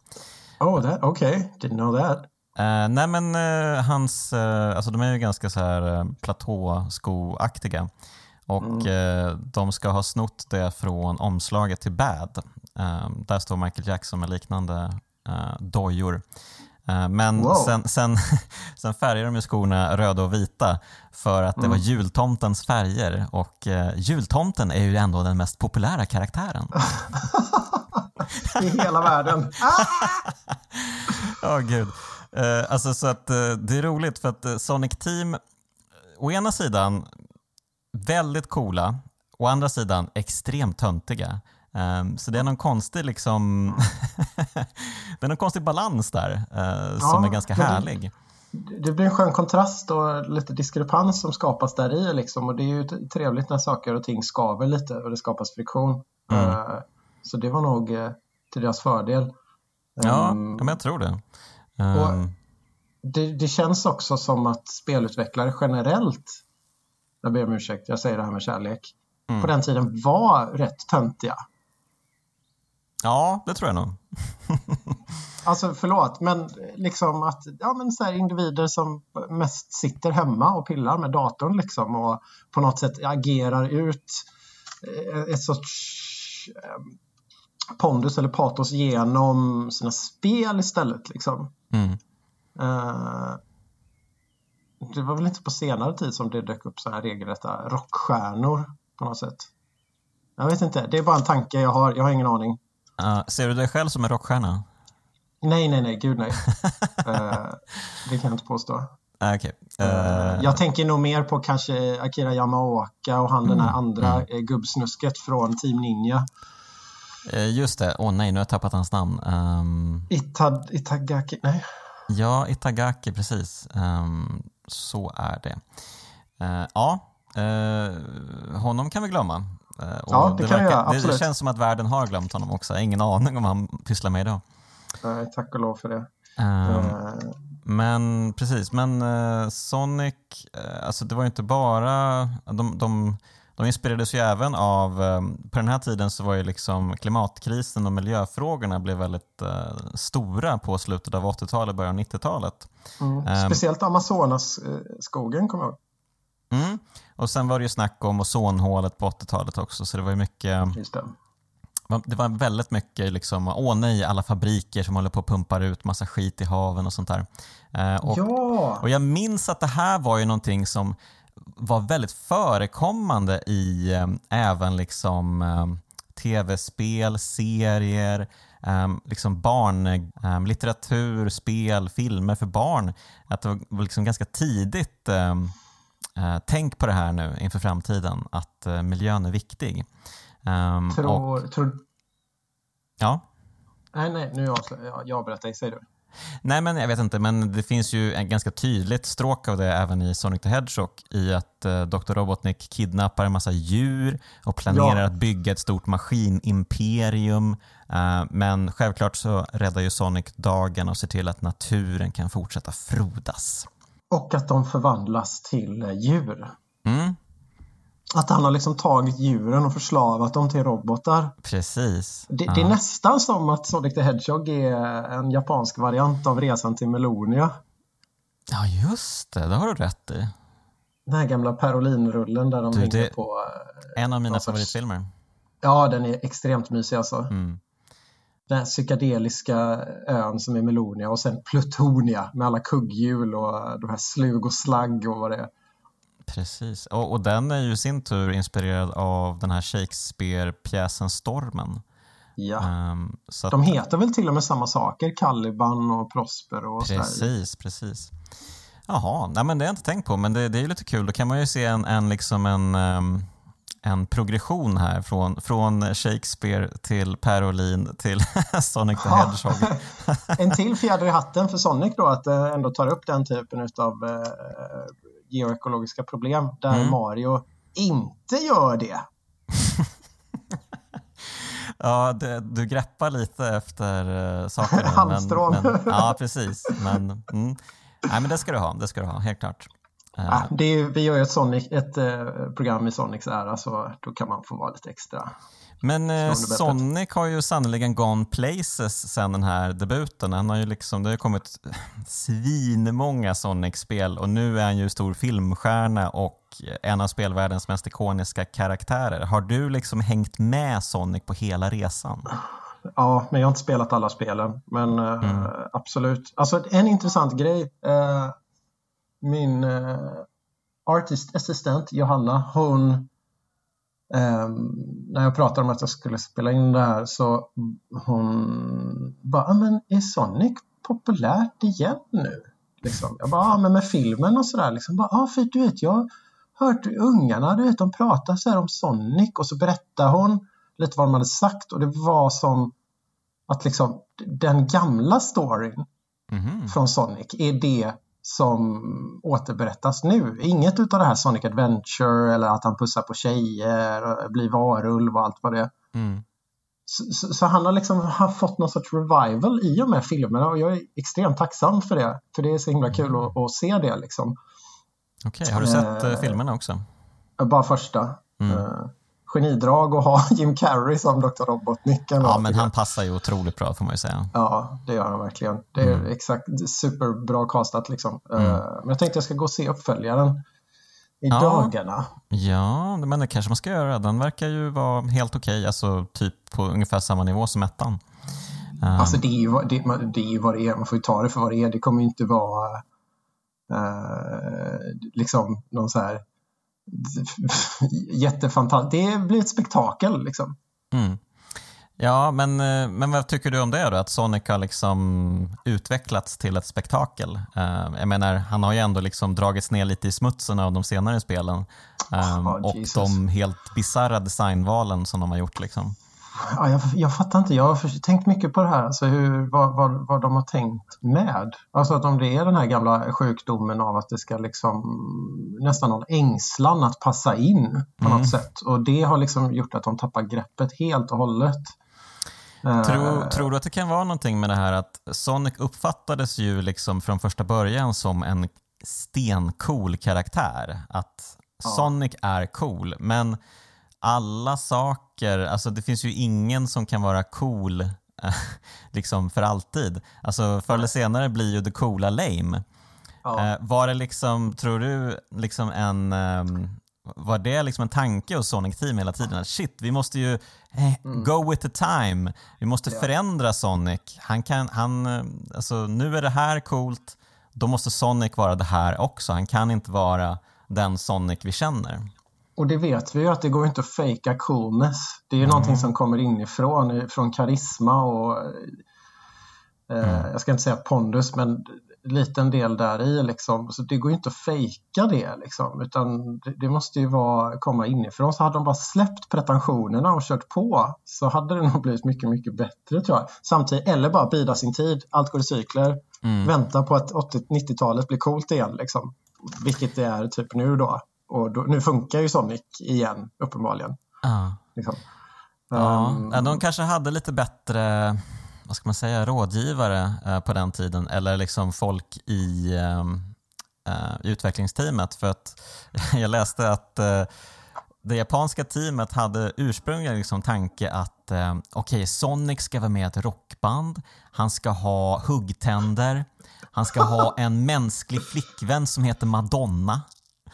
Speaker 2: Oh, okej. Okay. Didn't know that.
Speaker 1: Uh, nej men uh, hans, uh, alltså de är ju ganska så här uh, platåskoaktiga. Och mm. eh, de ska ha snott det från omslaget till Bad. Eh, där står Michael Jackson med liknande eh, dojor. Eh, men wow. sen, sen, sen färgar de ju skorna röda och vita för att det mm. var jultomtens färger och eh, jultomten är ju ändå den mest populära karaktären.
Speaker 2: I hela världen.
Speaker 1: Ja, oh, gud. Eh, alltså, så att, eh, det är roligt för att Sonic Team å ena sidan väldigt coola, å andra sidan extremt töntiga. Um, så det är någon konstig liksom det är någon konstig balans där uh, ja, som är ganska härlig.
Speaker 2: Det, det, blir en skön kontrast och lite diskrepans som skapas där i liksom och det är ju trevligt när saker och ting skaver lite och det skapas friktion. Mm. Uh, så det var nog uh, till deras fördel.
Speaker 1: Ja, um, men jag tror det.
Speaker 2: Um, det. Det känns också som att spelutvecklare generellt jag ber om ursäkt, jag säger det här med kärlek, mm. på den tiden var rätt töntiga.
Speaker 1: Ja, det tror jag nog.
Speaker 2: alltså förlåt, men liksom att ja, men så individer som mest sitter hemma och pillar med datorn liksom och på något sätt agerar ut eh, ett sorts eh, pondus eller patos genom sina spel istället. Liksom. Mm. Uh, det var väl inte på senare tid som det dök upp så här regelrätta rockstjärnor på något sätt. Jag vet inte, det är bara en tanke jag har, jag har ingen aning.
Speaker 1: Uh, ser du dig själv som en rockstjärna?
Speaker 2: Nej, nej, nej, gud nej. uh, det kan jag inte påstå.
Speaker 1: Ah, okay.
Speaker 2: Uh, eh, jag tänker nog mer på kanske Akira Yamaoka och han mm, den här mm, andra mm. gubbsnusket från Team Ninja.
Speaker 1: Just det, åh oh, nej, nu har jag tappat hans namn. Um...
Speaker 2: Itad, Itagaki, nej.
Speaker 1: Ja, Itagaki, precis. Um, så är det. Uh, ja, uh, honom kan vi glömma.
Speaker 2: Uh, ja, det, det kan verkar, jag,
Speaker 1: absolut. Det känns som att världen har glömt honom också. Jag har ingen aning om vad han pysslar med idag.
Speaker 2: Nej, tack och lov för det.
Speaker 1: Um, men precis, men uh, Sonic, uh, alltså det var ju inte bara, de, de, de inspirerades ju även av, um, på den här tiden så var ju liksom klimatkrisen och miljöfrågorna blev väldigt uh, stora på slutet av 80-talet, början av 90-talet.
Speaker 2: Mm. Um, Speciellt Amazonas-skogen kommer jag ihåg.
Speaker 1: Mm. Och sen var det ju snack om ozonhålet på 80-talet också, så det var ju mycket
Speaker 2: det.
Speaker 1: Var väldigt mycket liksom, åh nej, alla fabriker som håller på att pumpar ut massa skit i haven och sånt där.
Speaker 2: Eh, och, ja.
Speaker 1: och jag minns att det här var ju någonting som var väldigt förekommande i eh, även liksom eh, tv-spel, serier, eh, liksom barnlitteratur, eh, spel, filmer för barn. Att det var liksom ganska tidigt eh, eh, tänk på det här nu inför framtiden, att miljön är viktig.
Speaker 2: Tror, och... tror...
Speaker 1: Ja?
Speaker 2: Nej, nej, nu avslöjar jag. Jag berättar, säg du.
Speaker 1: Nej, men jag vet inte, men det finns ju en ganska tydligt stråk av det även i Sonic the Hedgehog i att eh, Dr. Robotnik kidnappar en massa djur och planerar ja. att bygga ett stort maskinimperium. Uh, men självklart så räddar ju Sonic dagen och ser till att naturen kan fortsätta frodas.
Speaker 2: Och att de förvandlas till eh, djur.
Speaker 1: Mm,
Speaker 2: att han har liksom tagit djuren och förslavat dem till robotar.
Speaker 1: Precis.
Speaker 2: Det, ja. det, är nästan som att Sonic the Hedgehog är en japansk variant av Resan till Melonia.
Speaker 1: Ja, just det. Det har du rätt i.
Speaker 2: Den här gamla Perolinrullen där de du, hänger på...
Speaker 1: Eh, en av mina favoritfilmer.
Speaker 2: Ja, den är extremt mysig alltså.
Speaker 1: Mm.
Speaker 2: Den här psykedeliska ön som är Melonia och sen Plutonia med alla kugghjul och de här slug och slagg och vad det är.
Speaker 1: Precis, och, och den är ju i sin tur inspirerad av den här Shakespeare-pjäsen Stormen.
Speaker 2: Ja, um, så de heter väl till och med samma saker, Caliban och Prosper och
Speaker 1: Precis, sådär. precis. Jaha, nej men det har jag inte tänkt på, men det, det är ju lite kul. Då kan man ju se en, en, liksom en, um, en progression här från, från Shakespeare till Per Olin till Sonic the Hedgehog.
Speaker 2: en till fjäder i hatten för Sonic då, att uh, ändå tar upp den typen av geoekologiska problem där mm. Mario inte gör det.
Speaker 1: ja, det, du greppar lite efter uh, saker.
Speaker 2: Halmstrån. Men,
Speaker 1: men, ja, precis. Men, mm. Nej, men det ska du ha, det ska du ha, helt klart.
Speaker 2: Uh, ja, är, vi gör ju ett, Sonic, ett uh, program i Sonics ära så då kan man få vara lite extra
Speaker 1: men eh, Sonic har ju sannoliken gone places sen den här debuten. Han har ju liksom, det har kommit svinmånga Sonic-spel och nu är han ju stor filmstjärna och en av spelvärldens mest ikoniska karaktärer. Har du liksom hängt med Sonic på hela resan?
Speaker 2: Ja, men jag har inte spelat alla spelen. Men eh, mm. uh, absolut. Alltså en intressant grej. Uh, min uh, artist assistent Johanna, hon Um, när jag pratade om att jag skulle spela in det här så hon bara, men är Sonic populärt igen nu? Liksom. Jag bara, ja men med filmen och sådär. Liksom. ja ah, för du vet, jag har hört ungarna, du vet, de pratar så här om Sonic och så berättar hon lite vad de hade sagt och det var som att liksom den gamla storyn mm -hmm. från Sonic är det som återberättas nu. Inget utav det här Sonic Adventure eller att han pussar på tjejer och blir varulv och allt vad det är.
Speaker 1: Mm.
Speaker 2: Så, så, så, han har liksom har fått någon sorts revival i och med filmerna och jag är extremt tacksam för det. För det är så himla kul att, att se det liksom.
Speaker 1: Okej, okay, har du sett eh, filmerna också?
Speaker 2: Bara första. Mm. Eh, genidrag att ha Jim Carrey som Dr. Robotnik.
Speaker 1: Ja, men han passar ju otroligt bra får man ju säga.
Speaker 2: Ja, det gör han verkligen. Det är mm. exakt superbra castat liksom. Mm. Uh, men jag tänkte jag ska gå och se uppföljaren i ja. dagarna.
Speaker 1: Ja, men det kanske man ska göra. Den verkar ju vara helt okej, okay. alltså typ på ungefär samma nivå som ettan.
Speaker 2: Um. Alltså det är, ju, det, det är ju vad det är, man får ju ta det för vad det är. Det kommer ju inte vara uh, liksom någon så här jättefantastiskt. Det blir ett spektakel liksom.
Speaker 1: Mm. Ja, men, eh, men vad tycker du om det då? Att Sonic har liksom utvecklats till ett spektakel. Uh, jag menar, han har ju ändå liksom dragits ner lite i smutsen av de senare spelen. Oh, och de helt bisarra designvalen som de har gjort. Liksom.
Speaker 2: Ja, jag, jag fattar inte. Jag har tänkt mycket på det här, alltså hur, vad, vad, vad de har tänkt med. Alltså att om det är den här gamla sjukdomen av att det ska liksom nästan någon ängslan att passa in på mm. något sätt. Och det har liksom gjort att de tappar greppet helt och hållet.
Speaker 1: Tror, uh, tror, du att det kan vara någonting med det här att Sonic uppfattades ju liksom från första början som en stencool karaktär? Att ja. Sonic är cool, men alla saker, alltså det finns ju ingen som kan vara cool liksom för alltid. Alltså förr eller senare blir ju det coola lame. Ja. Eh, var det liksom, tror du, liksom en, um, var det liksom en tanke hos Sonic Team hela tiden? Att shit, vi måste ju eh, mm. go with the time. Vi måste ja. förändra Sonic. Han kan, han, alltså, nu är det här coolt, då måste Sonic vara det här också. Han kan inte vara den Sonic vi känner.
Speaker 2: Och det vet vi ju att det går inte att fejka coolness. Det är ju mm. någonting som kommer inifrån, från karisma och eh, mm. jag ska inte säga pondus, men liten del där i liksom. Så det går ju inte att fejka det liksom, utan det, det, måste ju vara, komma inifrån. Så hade de bara släppt pretensionerna och kört på så hade det nog blivit mycket, mycket bättre tror jag. Samtidigt, eller bara bida sin tid. Allt går i cykler. Mm. Vänta på att 80-90-talet blir coolt igen liksom. Vilket det är typ nu då. Och då, nu funkar ju Sonic igen, uppenbarligen.
Speaker 1: Ah. Liksom. Ja, um, de kanske hade lite bättre vad ska man säga, rådgivare eh, på den tiden eller liksom folk i ehm, eh, utvecklingsteamet. För att jag läste att eh, det japanska teamet hade ursprungligen liksom tanke att eh, okej, okay, Sonic ska vara med i ett rockband, han ska ha huggtänder, han ska ha en mänsklig flickvän som heter Madonna.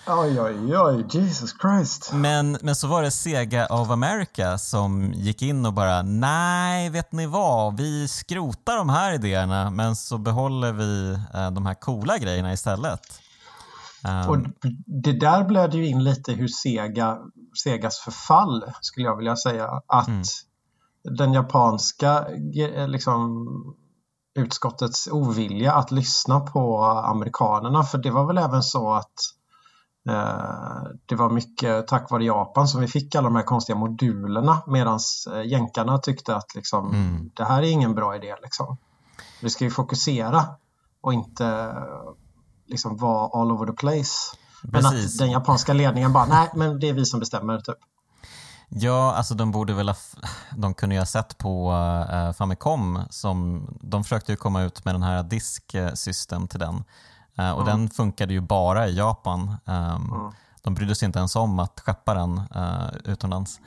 Speaker 2: Oj, oj, oj, Jesus Christ.
Speaker 1: Men, men så var det Sega of America som gick in och bara, nej, vet ni vad, vi skrotar de här idéerna men så behåller vi eh, de här coola grejerna istället.
Speaker 2: Um, och det där blödde ju in lite hur Sega, Segas förfall, skulle jag vilja säga. Att mm. den japanska liksom, utskottets ovilja att lyssna på amerikanerna, för det var väl även så att Eh, det var mycket tack vare Japan som vi fick alla de här konstiga modulerna medan eh, jänkarna tyckte att liksom, mm. det här är ingen bra idé. Liksom. Vi ska ju fokusera och inte liksom vara all over the place. Men att den japanska ledningen bara, nej men det är vi som bestämmer typ.
Speaker 1: Ja, alltså de borde väl ha, de kunde ju ha sett på uh, Famicom som, de försökte ju komma ut med den här disk system till den Uh, och mm. den funkade ju bara i Japan. Um, mm. De brydde sig inte ens om att skeppa den uh, utomlands.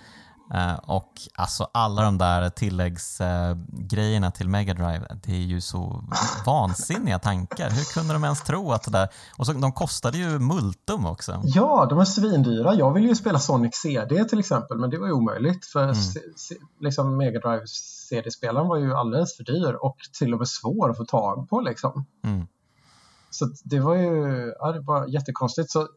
Speaker 1: Uh, och alltså alla de där tilläggsgrejerna till Mega Drive, det är ju så vansinniga tankar. Hur kunde de ens tro att det där... Och så, de kostade ju multum också.
Speaker 2: Ja, de är svindyra. Jag ville ju spela Sonic CD till exempel, men det var ju omöjligt för mm. liksom Mega Drive CD-spelaren var ju alldeles för dyr och till och med svår att få tag på liksom. Mm. Så det var ju ja, det var jättekonstigt. Så,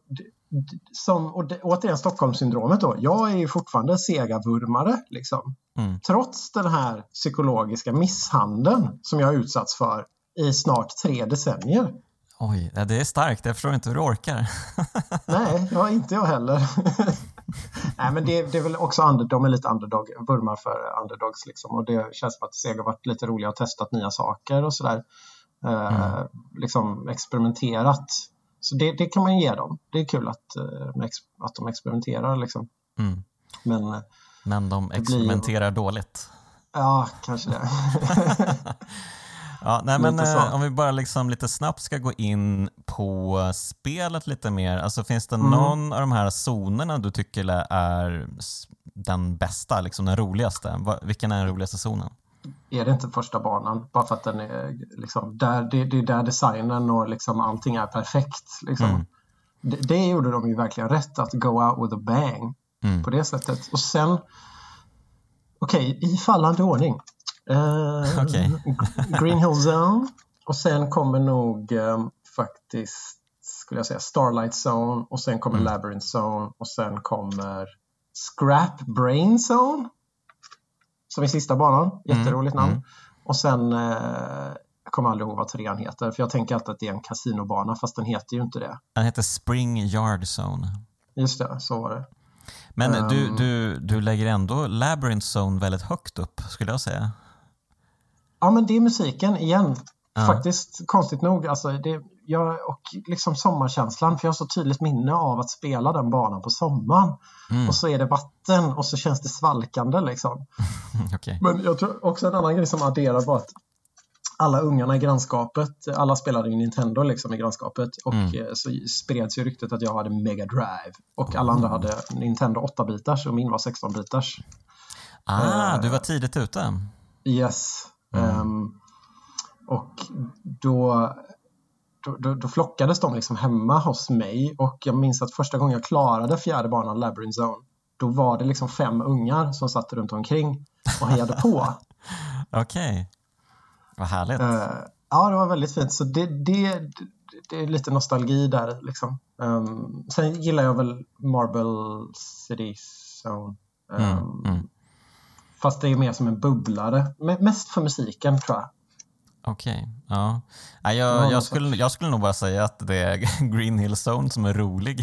Speaker 2: som, och det, återigen Stockholmssyndromet då. Jag är ju fortfarande Sega-vurmare. Liksom. Mm. Trots den här psykologiska misshandeln som jag har utsatts för i snart tre decennier.
Speaker 1: Oj, det är starkt. Jag förstår inte hur du orkar.
Speaker 2: Nej, ja, inte jag heller. Nej, men det, det, är väl också under, de är lite underdog, vurmar för underdogs liksom. Och det känns som att Sega varit lite roliga och testat nya saker och sådär. Eh, mm. liksom experimenterat. Så det, det, kan man ge dem. Det är kul att, eh, att de experimenterar. Liksom. Mm. Men,
Speaker 1: eh, Men de experimenterar blir... dåligt?
Speaker 2: Ja, kanske det.
Speaker 1: ja, nej, men, om vi bara liksom lite snabbt ska gå in på spelet lite mer. Alltså, finns det mm. någon av de här zonerna du tycker är den bästa, liksom den roligaste? Vilken är den roligaste zonen?
Speaker 2: Är det inte första banan bara för att den är liksom där, det, det är där designen och liksom allting är perfekt. Liksom. Mm. Det, det, gjorde de ju verkligen rätt att go out with a bang mm. på det sättet. Och sen okej, okay, i fallande ordning. Uh, okay. Green Hill Zone och sen kommer nog um, faktiskt skulle jag säga Starlight Zone och sen kommer mm. Labyrinth Zone och sen kommer Scrap Brain Zone som är sista banan. Mm, Jätteroligt namn. Mm. Och sen, eh, jag kommer aldrig ihåg vad trean heter, för jag tänker alltid att det är en kasinobana, fast den heter ju inte det.
Speaker 1: Den heter Spring Yard Zone.
Speaker 2: Just det, så var det.
Speaker 1: Men um, du, du, du lägger ändå Labyrinth Zone väldigt högt upp, skulle jag säga.
Speaker 2: Ja, men det är musiken igen. Ja. Faktiskt, konstigt nog. Alltså, det, jag, och liksom sommarkänslan, för jag har så tydligt minne av att spela den banan på sommaren. Mm. Och så är det vatten och så känns det svalkande liksom.
Speaker 1: okay.
Speaker 2: Men jag tror också en annan grej som adderar var att alla ungarna i grannskapet, alla spelade ju Nintendo liksom i grannskapet och mm. Eh, så spreds ju ryktet att jag hade Mega Drive och alla andra hade Nintendo 8-bitars och min var 16-bitars.
Speaker 1: Ah, uh, du var tidigt ute.
Speaker 2: Yes. Mm. Um, och då, då, då, då, flockades de liksom hemma hos mig och jag minns att första gången jag klarade fjärde banan Labyrinth Zone då var det liksom fem ungar som satt runt omkring och hejade på.
Speaker 1: Okej. Okay. Vad härligt. Uh,
Speaker 2: ja, det var väldigt fint. Så det, det, det är lite nostalgi där. Liksom. Um, sen gillar jag väl Marble City Zone. Um, mm, mm. Fast det är mer som en bubblare. Mest för musiken tror jag.
Speaker 1: Okej, okay, ja. ja jag, jag, skulle, jag skulle nog bara säga att det är Green Hill Zone som är rolig.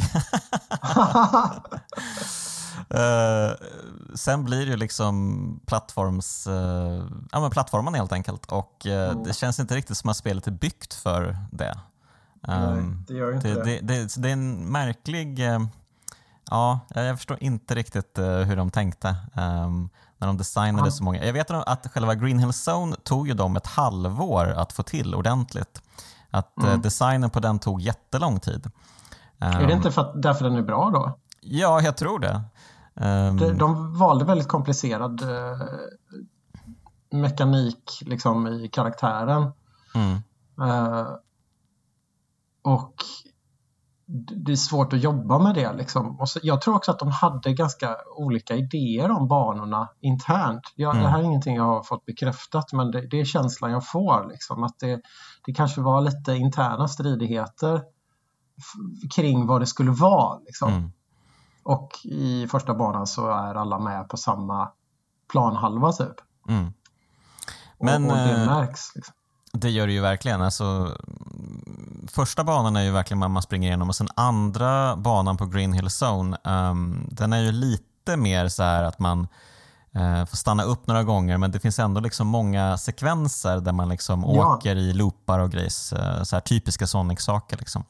Speaker 1: uh, sen blir det ju liksom plattforms, uh, ja, men plattformen helt enkelt och uh, mm. det känns inte riktigt som att spelet är byggt för det.
Speaker 2: Nej, ehm, det gör inte
Speaker 1: det. Det, det, det är en märklig, ja, jag förstår inte riktigt hur de tänkte. När de designade Han... så många. Jag vet att själva Green Hill Zone tog ju dem ett halvår att få till ordentligt. Att mm. designen på den tog jättelång tid.
Speaker 2: Är det um, inte för att, därför den är bra då?
Speaker 1: Ja, jag tror det.
Speaker 2: Um, de, de valde väldigt komplicerad uh, mekanik liksom, i karaktären. Mm. Uh, och det är svårt att jobba med det. Liksom. Och så, jag tror också att de hade ganska olika idéer om banorna internt. Jag, mm. Det här är ingenting jag har fått bekräftat men det, det är känslan jag får. Liksom, att det, det kanske var lite interna stridigheter kring vad det skulle vara. Liksom. Mm. Och i första banan så är alla med på samma planhalva typ. Mm. Men, och, och, det eh, märks. Liksom.
Speaker 1: Det gör det ju verkligen. Alltså, första banan är ju verkligen man springer igenom och sen andra banan på Green Hill Zone, um, den är ju lite mer så här att man uh, får stanna upp några gånger men det finns ändå liksom många sekvenser där man liksom ja. åker i loopar och grejs, uh, så här typiska Sonic-saker. Liksom.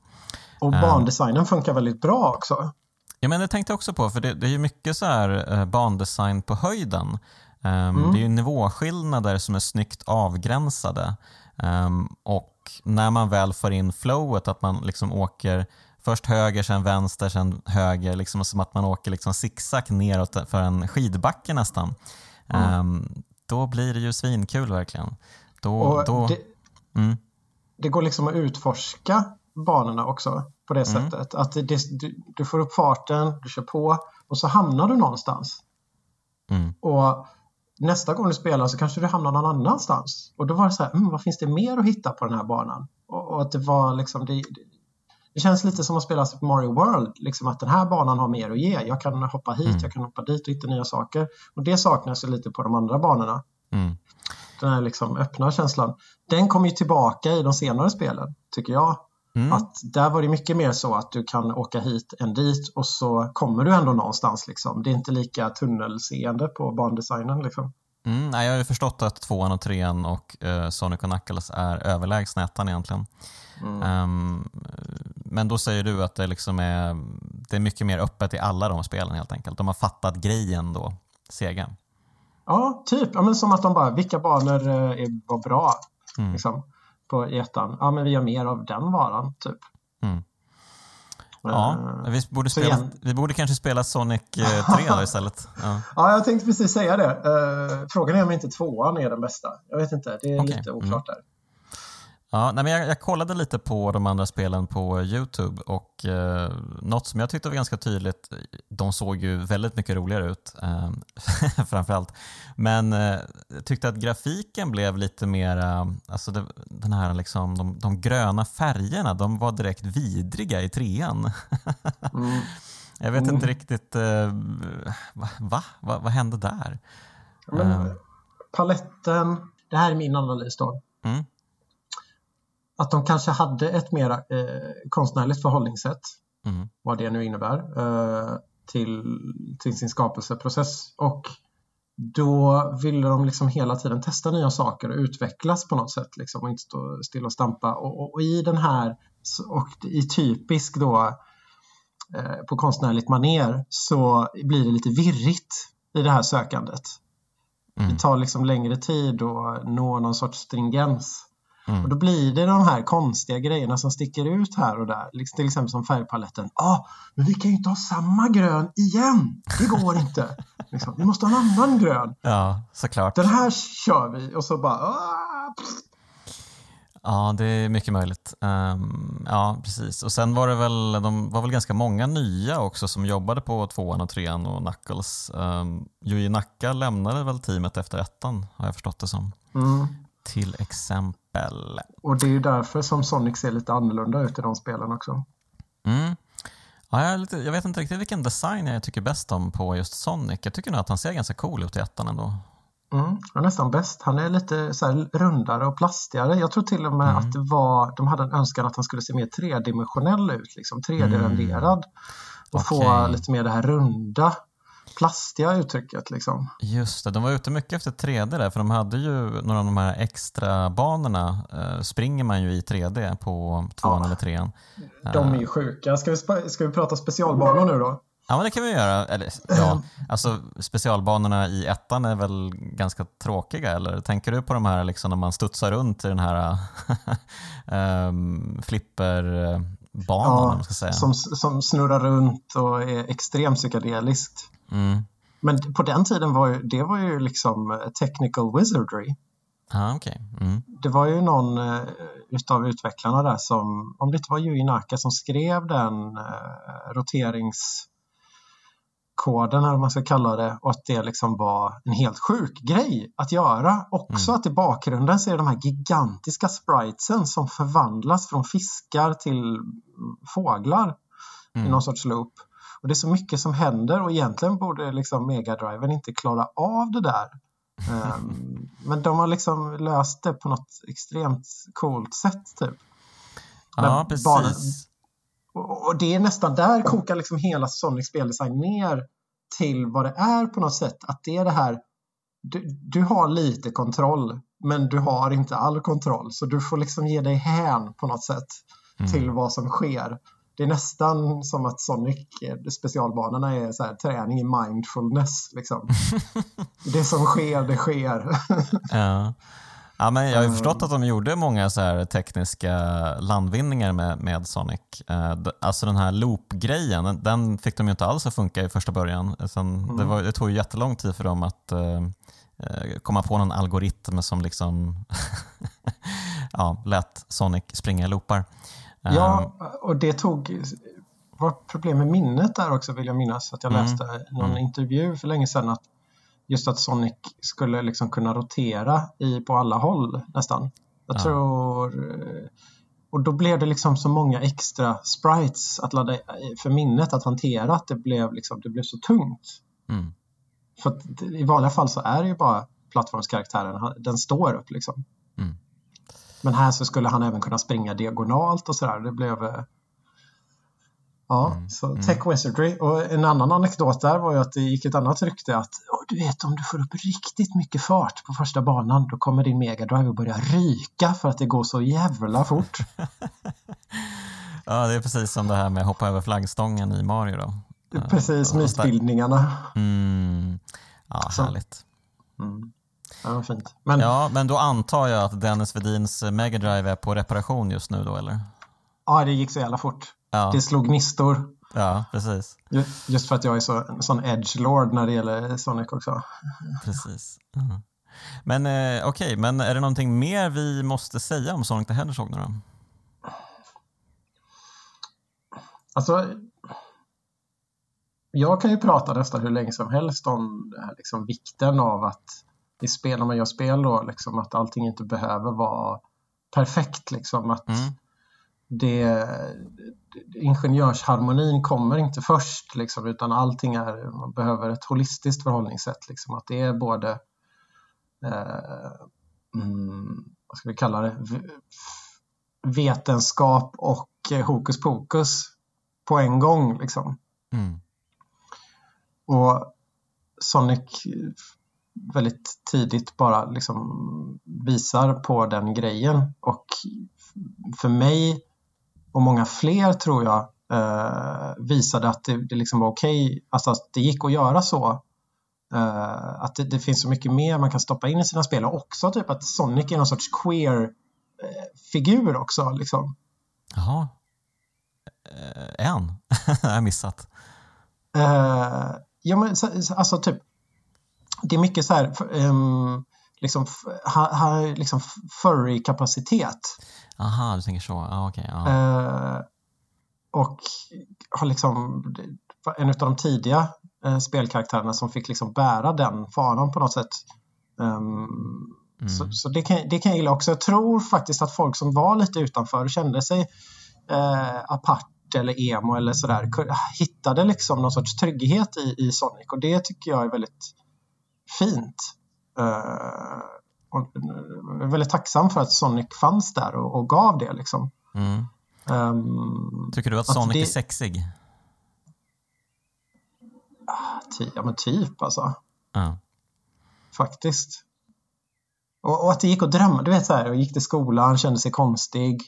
Speaker 2: Och ehm. bandesignen um, funkar väldigt bra också.
Speaker 1: Ja, men det tänkte jag också på, för det, det är ju mycket så här uh, bandesign på höjden. Um, mm. Det är ju nivåskillnader som är snyggt avgränsade. Um, och när man väl får in flowet, att man liksom åker först höger, sen vänster, sen höger, liksom som att man åker liksom zigzag neråt för en skidbacke nästan. Mm. Um, då blir det ju svinkul verkligen. Då, då,
Speaker 2: det, mm. det, går liksom att utforska banorna också på det mm. sättet. Att det, du, du, får upp farten, du kör på och så hamnar du någonstans. Mm. Och nästa gång du spelar så kanske du hamnar någon annanstans. Och då var det så här, mm, vad finns det mer att hitta på den här banan? Och, och att det var liksom, det, det, känns lite som att spela Super Mario World, liksom att den här banan har mer att ge. Jag kan hoppa hit, mm. jag kan hoppa dit och hitta nya saker. Och det saknas ju lite på de andra banorna. Mm. Den här liksom öppna känslan. Den kommer ju tillbaka i de senare spelen, tycker jag. Mm. Att där var det mycket mer så att du kan åka hit än dit och så kommer du ändå någonstans. Liksom. Det är inte lika tunnelseende på bandesignen. Liksom.
Speaker 1: Mm, nej, jag har ju förstått att tvåan och trean och uh, Sonic och Knuckles är överlägsna ettan egentligen. Mm. Um, men då säger du att det, liksom är, det är mycket mer öppet i alla de spelen helt enkelt. De har fattat grejen då, Sega.
Speaker 2: Ja, typ. Ja, men som att de bara, vilka banor är, var bra? Mm. Liksom på ettan. Ja, men vi gör mer av den varan, typ. Mm.
Speaker 1: Ja, uh, vi borde, spela, igen... vi borde kanske spela Sonic 3 eh, istället.
Speaker 2: Ja. ja, jag tänkte precis säga det. Uh, frågan är om inte tvåan är den bästa. Jag vet inte, det är okay. lite oklart mm. där.
Speaker 1: Ja, nej, men jag, jag, kollade lite på de andra spelen på Youtube och eh, något som jag tyckte var ganska tydligt, de såg ju väldigt mycket roligare ut eh, framförallt, men eh, jag tyckte att grafiken blev lite mer, alltså det, den här liksom, de, de, gröna färgerna, de var direkt vidriga i trean. mm. Jag vet mm. inte riktigt, eh, va? va? va? Vad hände där?
Speaker 2: Men, eh. paletten, det här är min analys då. Mm att de kanske hade ett mer eh, konstnärligt förhållningssätt, mm. vad det nu innebär, eh, till, till sin skapelseprocess. Och då ville de liksom hela tiden testa nya saker och utvecklas på något sätt liksom, och inte stå still och stampa. Och, och, och, i den här och i typisk då eh, på konstnärligt maner så blir det lite virrigt i det här sökandet. Mm. Det tar liksom längre tid att nå någon sorts stringens. Mm. Och då blir det de här konstiga grejerna som sticker ut här och där. Liksom, till exempel som färgpaletten. Ja, ah, men vi kan ju inte ha samma grön igen. Det går inte. liksom, vi måste ha en annan grön.
Speaker 1: Ja, såklart.
Speaker 2: Den här kör vi och så bara... Ah,
Speaker 1: Ja, det är mycket möjligt. Um, ja, precis. Och sen var det väl, de var väl ganska många nya också som jobbade på tvåan och trean och Knuckles. Um, Yuji Naka lämnade väl teamet efter ettan, har jag förstått det som. Mm. Till exempel.
Speaker 2: Och det är ju därför som Sonic ser lite annorlunda ut i de spelen också.
Speaker 1: Mm. Ja, jag, lite, jag, vet inte riktigt vilken design jag tycker bäst om på just Sonic. Jag tycker nog att han ser ganska cool ut i ettan ändå.
Speaker 2: Mm, han är nästan bäst. Han är lite så rundare och plastigare. Jag tror till och med mm. att det var, de hade en önskan att han skulle se mer tredimensionell ut, liksom 3D-renderad. Mm. Och okay. få lite mer det här runda, plastiga uttrycket. Liksom.
Speaker 1: Just det, de var ute mycket efter 3D där, för de hade ju några av de här extra banorna eh, springer man ju i 3D på tvåan ja. eller trean.
Speaker 2: De är ju sjuka. Ska vi, ska vi prata specialbanor nu då?
Speaker 1: Ja, men det kan vi göra. Eller, ja, alltså, specialbanorna i ettan är väl ganska tråkiga, eller tänker du på de här liksom, när man studsar runt i den här um, flipperbanan? Ja, man ska säga.
Speaker 2: Som, som snurrar runt och är extremt psykedeliskt. Mm. Men på den tiden var ju, det var ju liksom technical wizardry.
Speaker 1: Ah, okay. Mm.
Speaker 2: Det var ju någon uh, utav utvecklarna där som, om det inte var Yuji Naka som skrev den uh, roterings koden eller vad man ska kalla det och att det liksom var en helt sjuk grej att göra. Också mm. att i bakgrunden ser de här gigantiska spritesen som förvandlas från fiskar till fåglar mm. i någon sorts loop. Och det är så mycket som händer och egentligen borde liksom Megadriven inte klara av det där. um, men de har liksom löst det på något extremt coolt sätt typ.
Speaker 1: Ja, precis. Bara,
Speaker 2: och det är nästan där kokar liksom hela Sonic speldesign ner till vad det är på något sätt. Att det är det här, du, du har lite kontroll men du har inte all kontroll så du får liksom ge dig hän på något sätt mm. till vad som sker. Det är nästan som att Sonic, specialbanorna är så här, träning i mindfulness. Liksom. det som sker, det sker.
Speaker 1: ja. Ja, men jag har förstått att de gjorde många så här tekniska landvinningar med, med Sonic. Eh, alltså den här loop-grejen, den, den, fick de ju inte alls att funka i första början. Sen, mm. det, var, det tog ju jättelång tid för dem att uh, komma på någon algoritm som liksom ja, lät Sonic springa i loopar.
Speaker 2: Ja, och det tog var problem med minnet där också vill jag minnas att jag mm. läste någon mm. intervju för länge sedan att just att Sonic skulle liksom kunna rotera i, på alla håll nästan. Jag ja. tror... Eh, och då blev det liksom så många extra sprites att ladda för minnet att hantera att det blev, liksom, det blev så tungt. Mm. För i vanliga fall så är det ju bara plattformskaraktären, den står upp liksom. Mm. Men här så skulle han även kunna springa diagonalt och sådär. Det blev eh, Ja, mm. så mm. Tech Wizardry. Och en annan anekdot där var ju att det gick ett annat rykte att du vet om du får upp riktigt mycket fart på första banan då kommer din Mega Drive att börja ryka för att det går så jävla fort.
Speaker 1: ja, det är precis som det här med hoppa över flaggstången i Mario då.
Speaker 2: Precis, mytbildningarna.
Speaker 1: Mm. Ja, härligt. Mm.
Speaker 2: Ja, fint. Men...
Speaker 1: ja, men då antar jag att Dennis Vedins Mega Drive är på reparation just nu då, eller?
Speaker 2: Ja, det gick så jävla fort. Ja. Det slog gnistor.
Speaker 1: Ja, precis.
Speaker 2: Just för att jag är så, en sån edgelord när det gäller Sonic också.
Speaker 1: Precis. Mm. Men eh, okej, okay. men är det någonting mer vi måste säga om Sonic the Hedgehog nu då?
Speaker 2: Alltså, jag kan ju prata nästan hur länge som helst om här, liksom, vikten av att i spel, när man gör spel då, liksom, att allting inte behöver vara perfekt. Liksom, att mm det, ingenjörsharmonin kommer inte först liksom, utan allting är, man behöver ett holistiskt förhållningssätt. Liksom, att det är både, eh, mm, vad ska vi kalla det, vetenskap och hokus pokus på en gång. Liksom. Mm. Och Sonic väldigt tidigt bara liksom visar på den grejen och för mig och många fler tror jag eh, visade att det, det liksom var okej, okay, alltså att det gick att göra så. Eh, att det, det, finns så mycket mer man kan stoppa in i sina spel och också typ att Sonic är någon sorts queer-figur eh, också. Liksom.
Speaker 1: Jaha. Eh, en? jag har missat.
Speaker 2: Eh, ja men alltså typ det är mycket så här um, liksom, ha, ha, liksom furry-kapacitet.
Speaker 1: Aha, du tänker så. Ah, okay, ah.
Speaker 2: Uh, och har liksom en av de tidiga uh, spelkaraktärerna som fick liksom bära den fanan på något sätt. Um, mm. Så, så det, kan, det kan jag gilla också. Jag tror faktiskt att folk som var lite utanför och kände sig uh, apart eller emo eller sådär hittade liksom någon sorts trygghet i, i Sonic och det tycker jag är väldigt fint. Uh, och jag är väldigt tacksam för att Sonic fanns där och, och gav det. Liksom.
Speaker 1: Mm. Um, Tycker du att Sonic det... är sexig?
Speaker 2: Ah, ja men typ alltså.
Speaker 1: Uh.
Speaker 2: Faktiskt. Och, och, att det gick att drömma. Du vet så här, jag gick till skolan, kände sig konstig.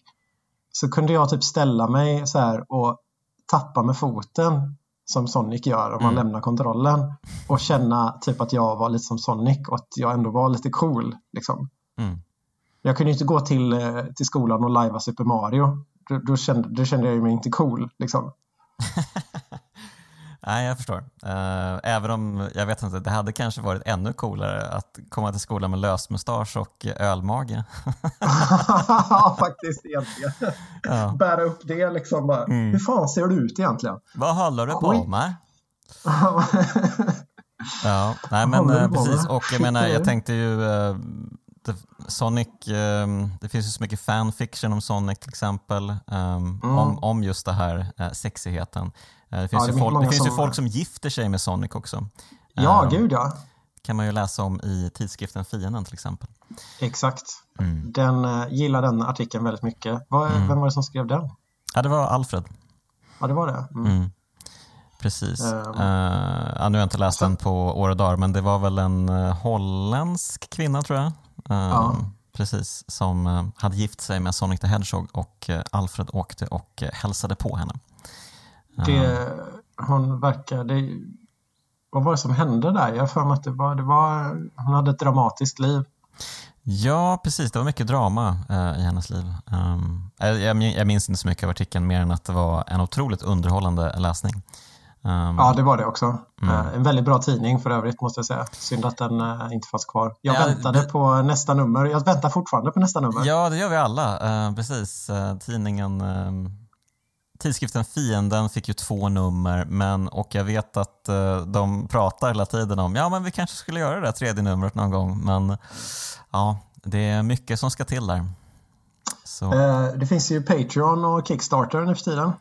Speaker 2: Så kunde jag typ ställa mig så här och tappa med foten som Sonic gör om man mm. lämnar kontrollen och känna typ att jag var lite som Sonic och att jag ändå var lite cool. Liksom.
Speaker 1: Mm.
Speaker 2: Jag kunde inte gå till, eh, till skolan och lajva Super Mario. Då, då, kände, då kände jag mig inte cool. Liksom.
Speaker 1: Nej, jag förstår. Uh, även om, jag vet inte, det hade kanske varit ännu coolare att komma till skolan med lösmustasch och ölmage.
Speaker 2: ja, faktiskt egentligen. Ja. Bära upp det liksom bara. Mm. Hur fan ser du ut egentligen?
Speaker 1: Vad håller du på med? ja, nej men uh, precis. Och jag menar, jag tänkte ju uh, Sonic, um, det finns ju så mycket fanfiction om Sonic till exempel, um, mm. om, om just det här uh, sexigheten. Eh, det finns, ja, ju, folk, det finns som... ju folk som gifter sig med Sonic också.
Speaker 2: Ja, uh, gud ja.
Speaker 1: kan man ju läsa om i tidskriften Fienden till exempel.
Speaker 2: Exakt. Mm. Den uh, gillar den artikeln väldigt mycket. Var, mm. Vem var det som skrev den?
Speaker 1: Ja, det var Alfred.
Speaker 2: Ja, det var det.
Speaker 1: Mm. mm. Precis. Um, uh, ja, nu har jag inte läst så... den på år och dagar, men det var väl en uh, holländsk kvinna tror jag. Uh, ja. Precis, som hade gift sig med Sonic the Hedgehog och Alfred åkte och hälsade på henne.
Speaker 2: Det, hon verkade... Vad var det som hände där? Jag har för mig att det var, det var, hon hade ett dramatiskt liv.
Speaker 1: Ja, precis. Det var mycket drama uh, i hennes liv. Um, jag, jag, minns inte så mycket av artikeln mer än att det var en otroligt underhållande läsning.
Speaker 2: Um, ja, det var det också. Mm. Uh, en väldigt bra tidning för övrigt måste jag säga. Synd att den uh, inte fanns kvar. Jag ja, väntade det... på nästa nummer. Jag väntar fortfarande på nästa nummer.
Speaker 1: Ja, det gör vi alla. precis. tidningen ehm, tidskriften Fienden fick ju två nummer men, och jag vet att uh, de pratar hela tiden om ja men vi kanske skulle göra det där tredje numret någon gång men ja, det är mycket som ska till där.
Speaker 2: Så. Uh, det finns ju Patreon och Kickstarter nu för tiden.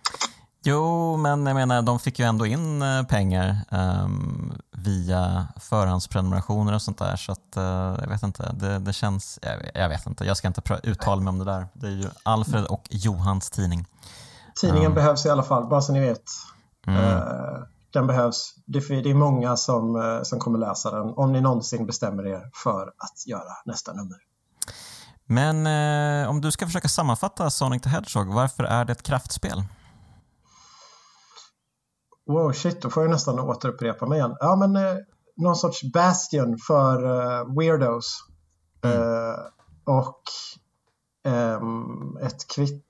Speaker 1: Jo, men jag menar de fick ju ändå in uh, pengar um, via förhandsprenumerationer och sånt där så att jag vet inte, det, det känns, jag, jag, vet inte, jag ska inte uttala mig om det där. Det är ju Alfred och Johans tidning.
Speaker 2: Tidningen mm. behövs i alla fall, bara så ni vet. Mm. Uh, den behövs. Det, är många som, uh, som kommer läsa den om ni någonsin bestämmer er för att göra nästa nummer.
Speaker 1: Men eh, om du ska försöka sammanfatta Sonic the Hedgehog, varför är det ett kraftspel?
Speaker 2: Wow, shit, då får jag nästan återupprepa mig igen. Ja, men eh, någon sorts bastion för eh, weirdos. Mm. Eh, och ehm, ett kvitt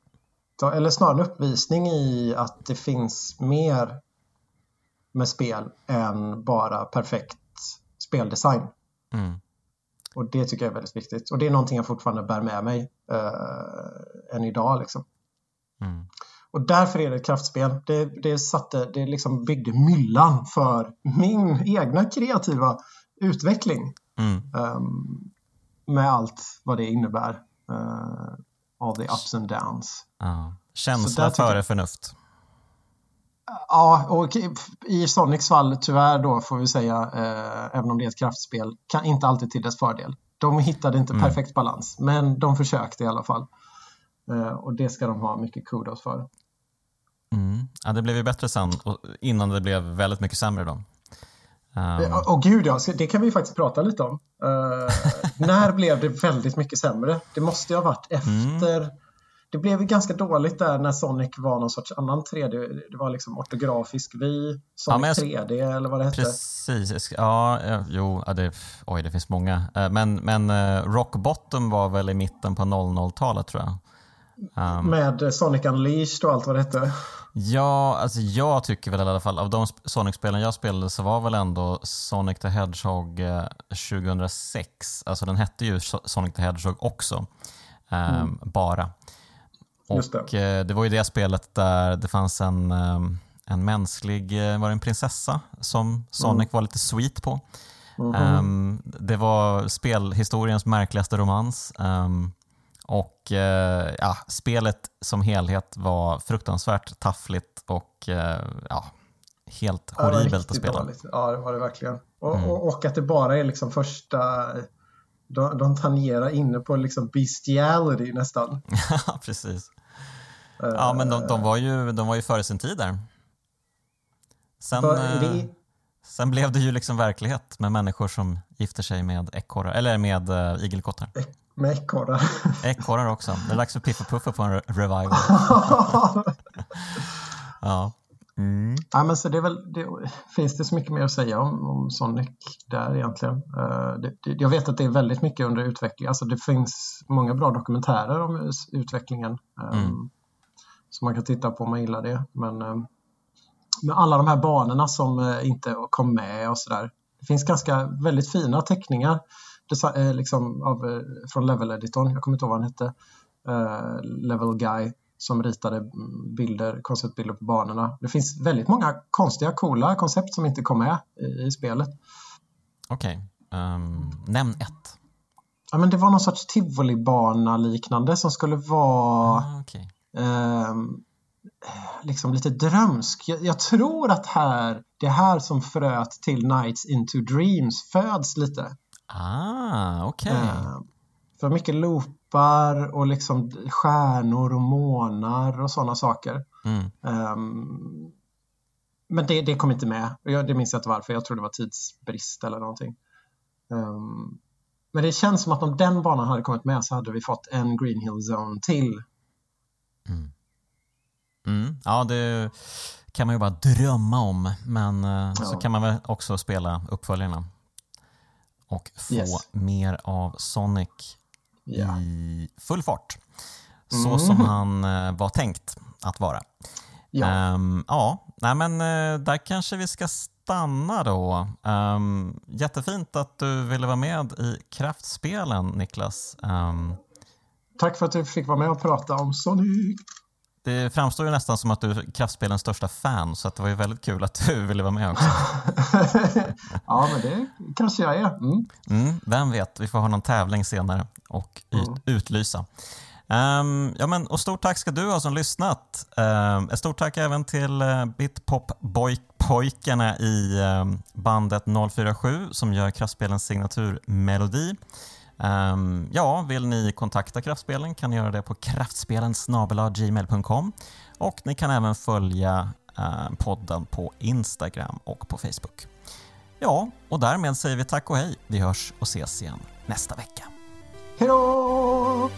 Speaker 2: eller snarare en uppvisning i att det finns mer med spel än bara perfekt speldesign.
Speaker 1: Mm.
Speaker 2: Och det tycker jag är väldigt viktigt. Och det är någonting jag fortfarande bär med mig äh, än idag. Liksom.
Speaker 1: Mm.
Speaker 2: Och därför är det ett kraftspel. Det, det, satte, det liksom byggde myllan för min egna kreativa utveckling.
Speaker 1: Mm.
Speaker 2: Um, med allt vad det innebär. Uh, all the ups and downs.
Speaker 1: Ja. Känsla före förnuft.
Speaker 2: Ja, och i Sonics fall tyvärr då får vi säga, eh, även om det är ett kraftspel, kan inte alltid till dess fördel. De hittade inte mm. perfekt balans, men de försökte i alla fall. Eh, och det ska de ha mycket kudos för.
Speaker 1: Mm. Ja, det blev ju bättre sen, innan det blev väldigt mycket sämre då.
Speaker 2: Um... Och gud ja, det kan vi faktiskt prata lite om. Uh, när blev det väldigt mycket sämre? Det måste ju ha varit mm. efter mm. det blev ganska dåligt där när Sonic var någon sorts annan 3D. Det var liksom ortografisk vy, Sonic ja, jag... 3D eller vad det hette.
Speaker 1: Precis, ja, jo, det, oj det finns många. Eh, men, men Rock Bottom var väl i mitten på 00-talet tror jag.
Speaker 2: Um, Med Sonic Unleashed och allt vad det hette.
Speaker 1: Ja, alltså jag tycker väl i alla fall av de Sonic-spelen jag spelade så var väl ändå Sonic the Hedgehog 2006, alltså den hette ju Sonic the Hedgehog också, um, mm. bara. Och det. Eh, det. var ju det spelet där det fanns en, ehm, en mänsklig, eh, var det en prinsessa som Sonic mm. var lite sweet på. Mm. Um, det var spelhistoriens märkligaste romans. Um, och uh, ja, spelet som helhet var fruktansvärt taffligt och uh, ja, helt horribelt att spela.
Speaker 2: Dåligt. Ja, det var det verkligen. Och, mm. och, och, att det bara är liksom första de, de tangerar inne på liksom bestiality nästan.
Speaker 1: Ja, precis. Ja, men de, de, var ju, de var ju före sin tid där. Sen, det... Eh, sen blev det ju liksom verklighet med människor som gifter sig med ekorrar, eller med uh, igelkottar.
Speaker 2: Med ekorrar.
Speaker 1: Ekorrar också. Det är dags för Piff och Puff på en revival.
Speaker 2: ja. Mm. Ja, men så det, väl, det finns det så mycket mer att säga om, om Sonic där egentligen. Uh, det, det, jag vet att det är väldigt mycket under utveckling. Alltså det finns många bra dokumentärer om utvecklingen. Um, mm. Som man kan titta på om man gillar det. Men um, med alla de här banorna som uh, inte kom med och sådär. Det finns ganska väldigt fina teckningar uh, liksom av, från Level-editorn. Jag kommer inte ihåg vad han hette. Level Guy som ritade bilder, konceptbilder på banorna. Det finns väldigt många konstiga, coola koncept som inte kom med i, i spelet.
Speaker 1: Okej, okay. um, ehm, nämn ett.
Speaker 2: Ja, men det var någon sorts tivolibana liknande som skulle vara ah, okay. um, ehm, liksom lite drömsk. Jag, jag, tror att här, det är här som fröet till Nights into Dreams föds lite.
Speaker 1: Ah, okej. Okay. Uh, ehm,
Speaker 2: för mycket loopar och liksom stjärnor och månar och sådana saker. Mm. Um, men det, det kom inte med. Jag, det minns jag inte varför. Jag tror det var tidsbrist eller någonting. Um, men det känns som att om den banan hade kommit med så hade vi fått en Green Hill Zone till.
Speaker 1: Mm. Mm. Ja, det kan man ju bara drömma om. Men eh, ja. så kan man väl också spela uppföljarna och få yes. mer av Sonic yeah. i full fart. Så mm. som han eh, var tänkt att vara. Ja, um, ja nej men eh, där kanske vi ska stanna då. Um, jättefint att du ville vara med i Kraftspelen, Niklas. Um,
Speaker 2: Tack för att du fick vara med och prata om Sonic.
Speaker 1: Det framstår ju nästan som att du är Kraftspelens största fan, så det var ju väldigt kul att du ville vara med också.
Speaker 2: ja, men det kanske jag är. Mm.
Speaker 1: Mm, vem vet, vi får ha någon tävling senare och mm. utlysa. Um, ja, men, och stort tack ska du ha som lyssnat. Um, ett stort tack även till uh, Bitpop-pojkarna i um, bandet 047 som gör Kraftspelens signaturmelodi. Um, ja, vill ni kontakta Kraftspelen kan ni göra det på kraftspelen gmail.com och ni kan även följa uh, podden på Instagram och på Facebook. Ja, och därmed säger vi tack och hej. Vi hörs och ses igen nästa vecka.
Speaker 2: Hej då!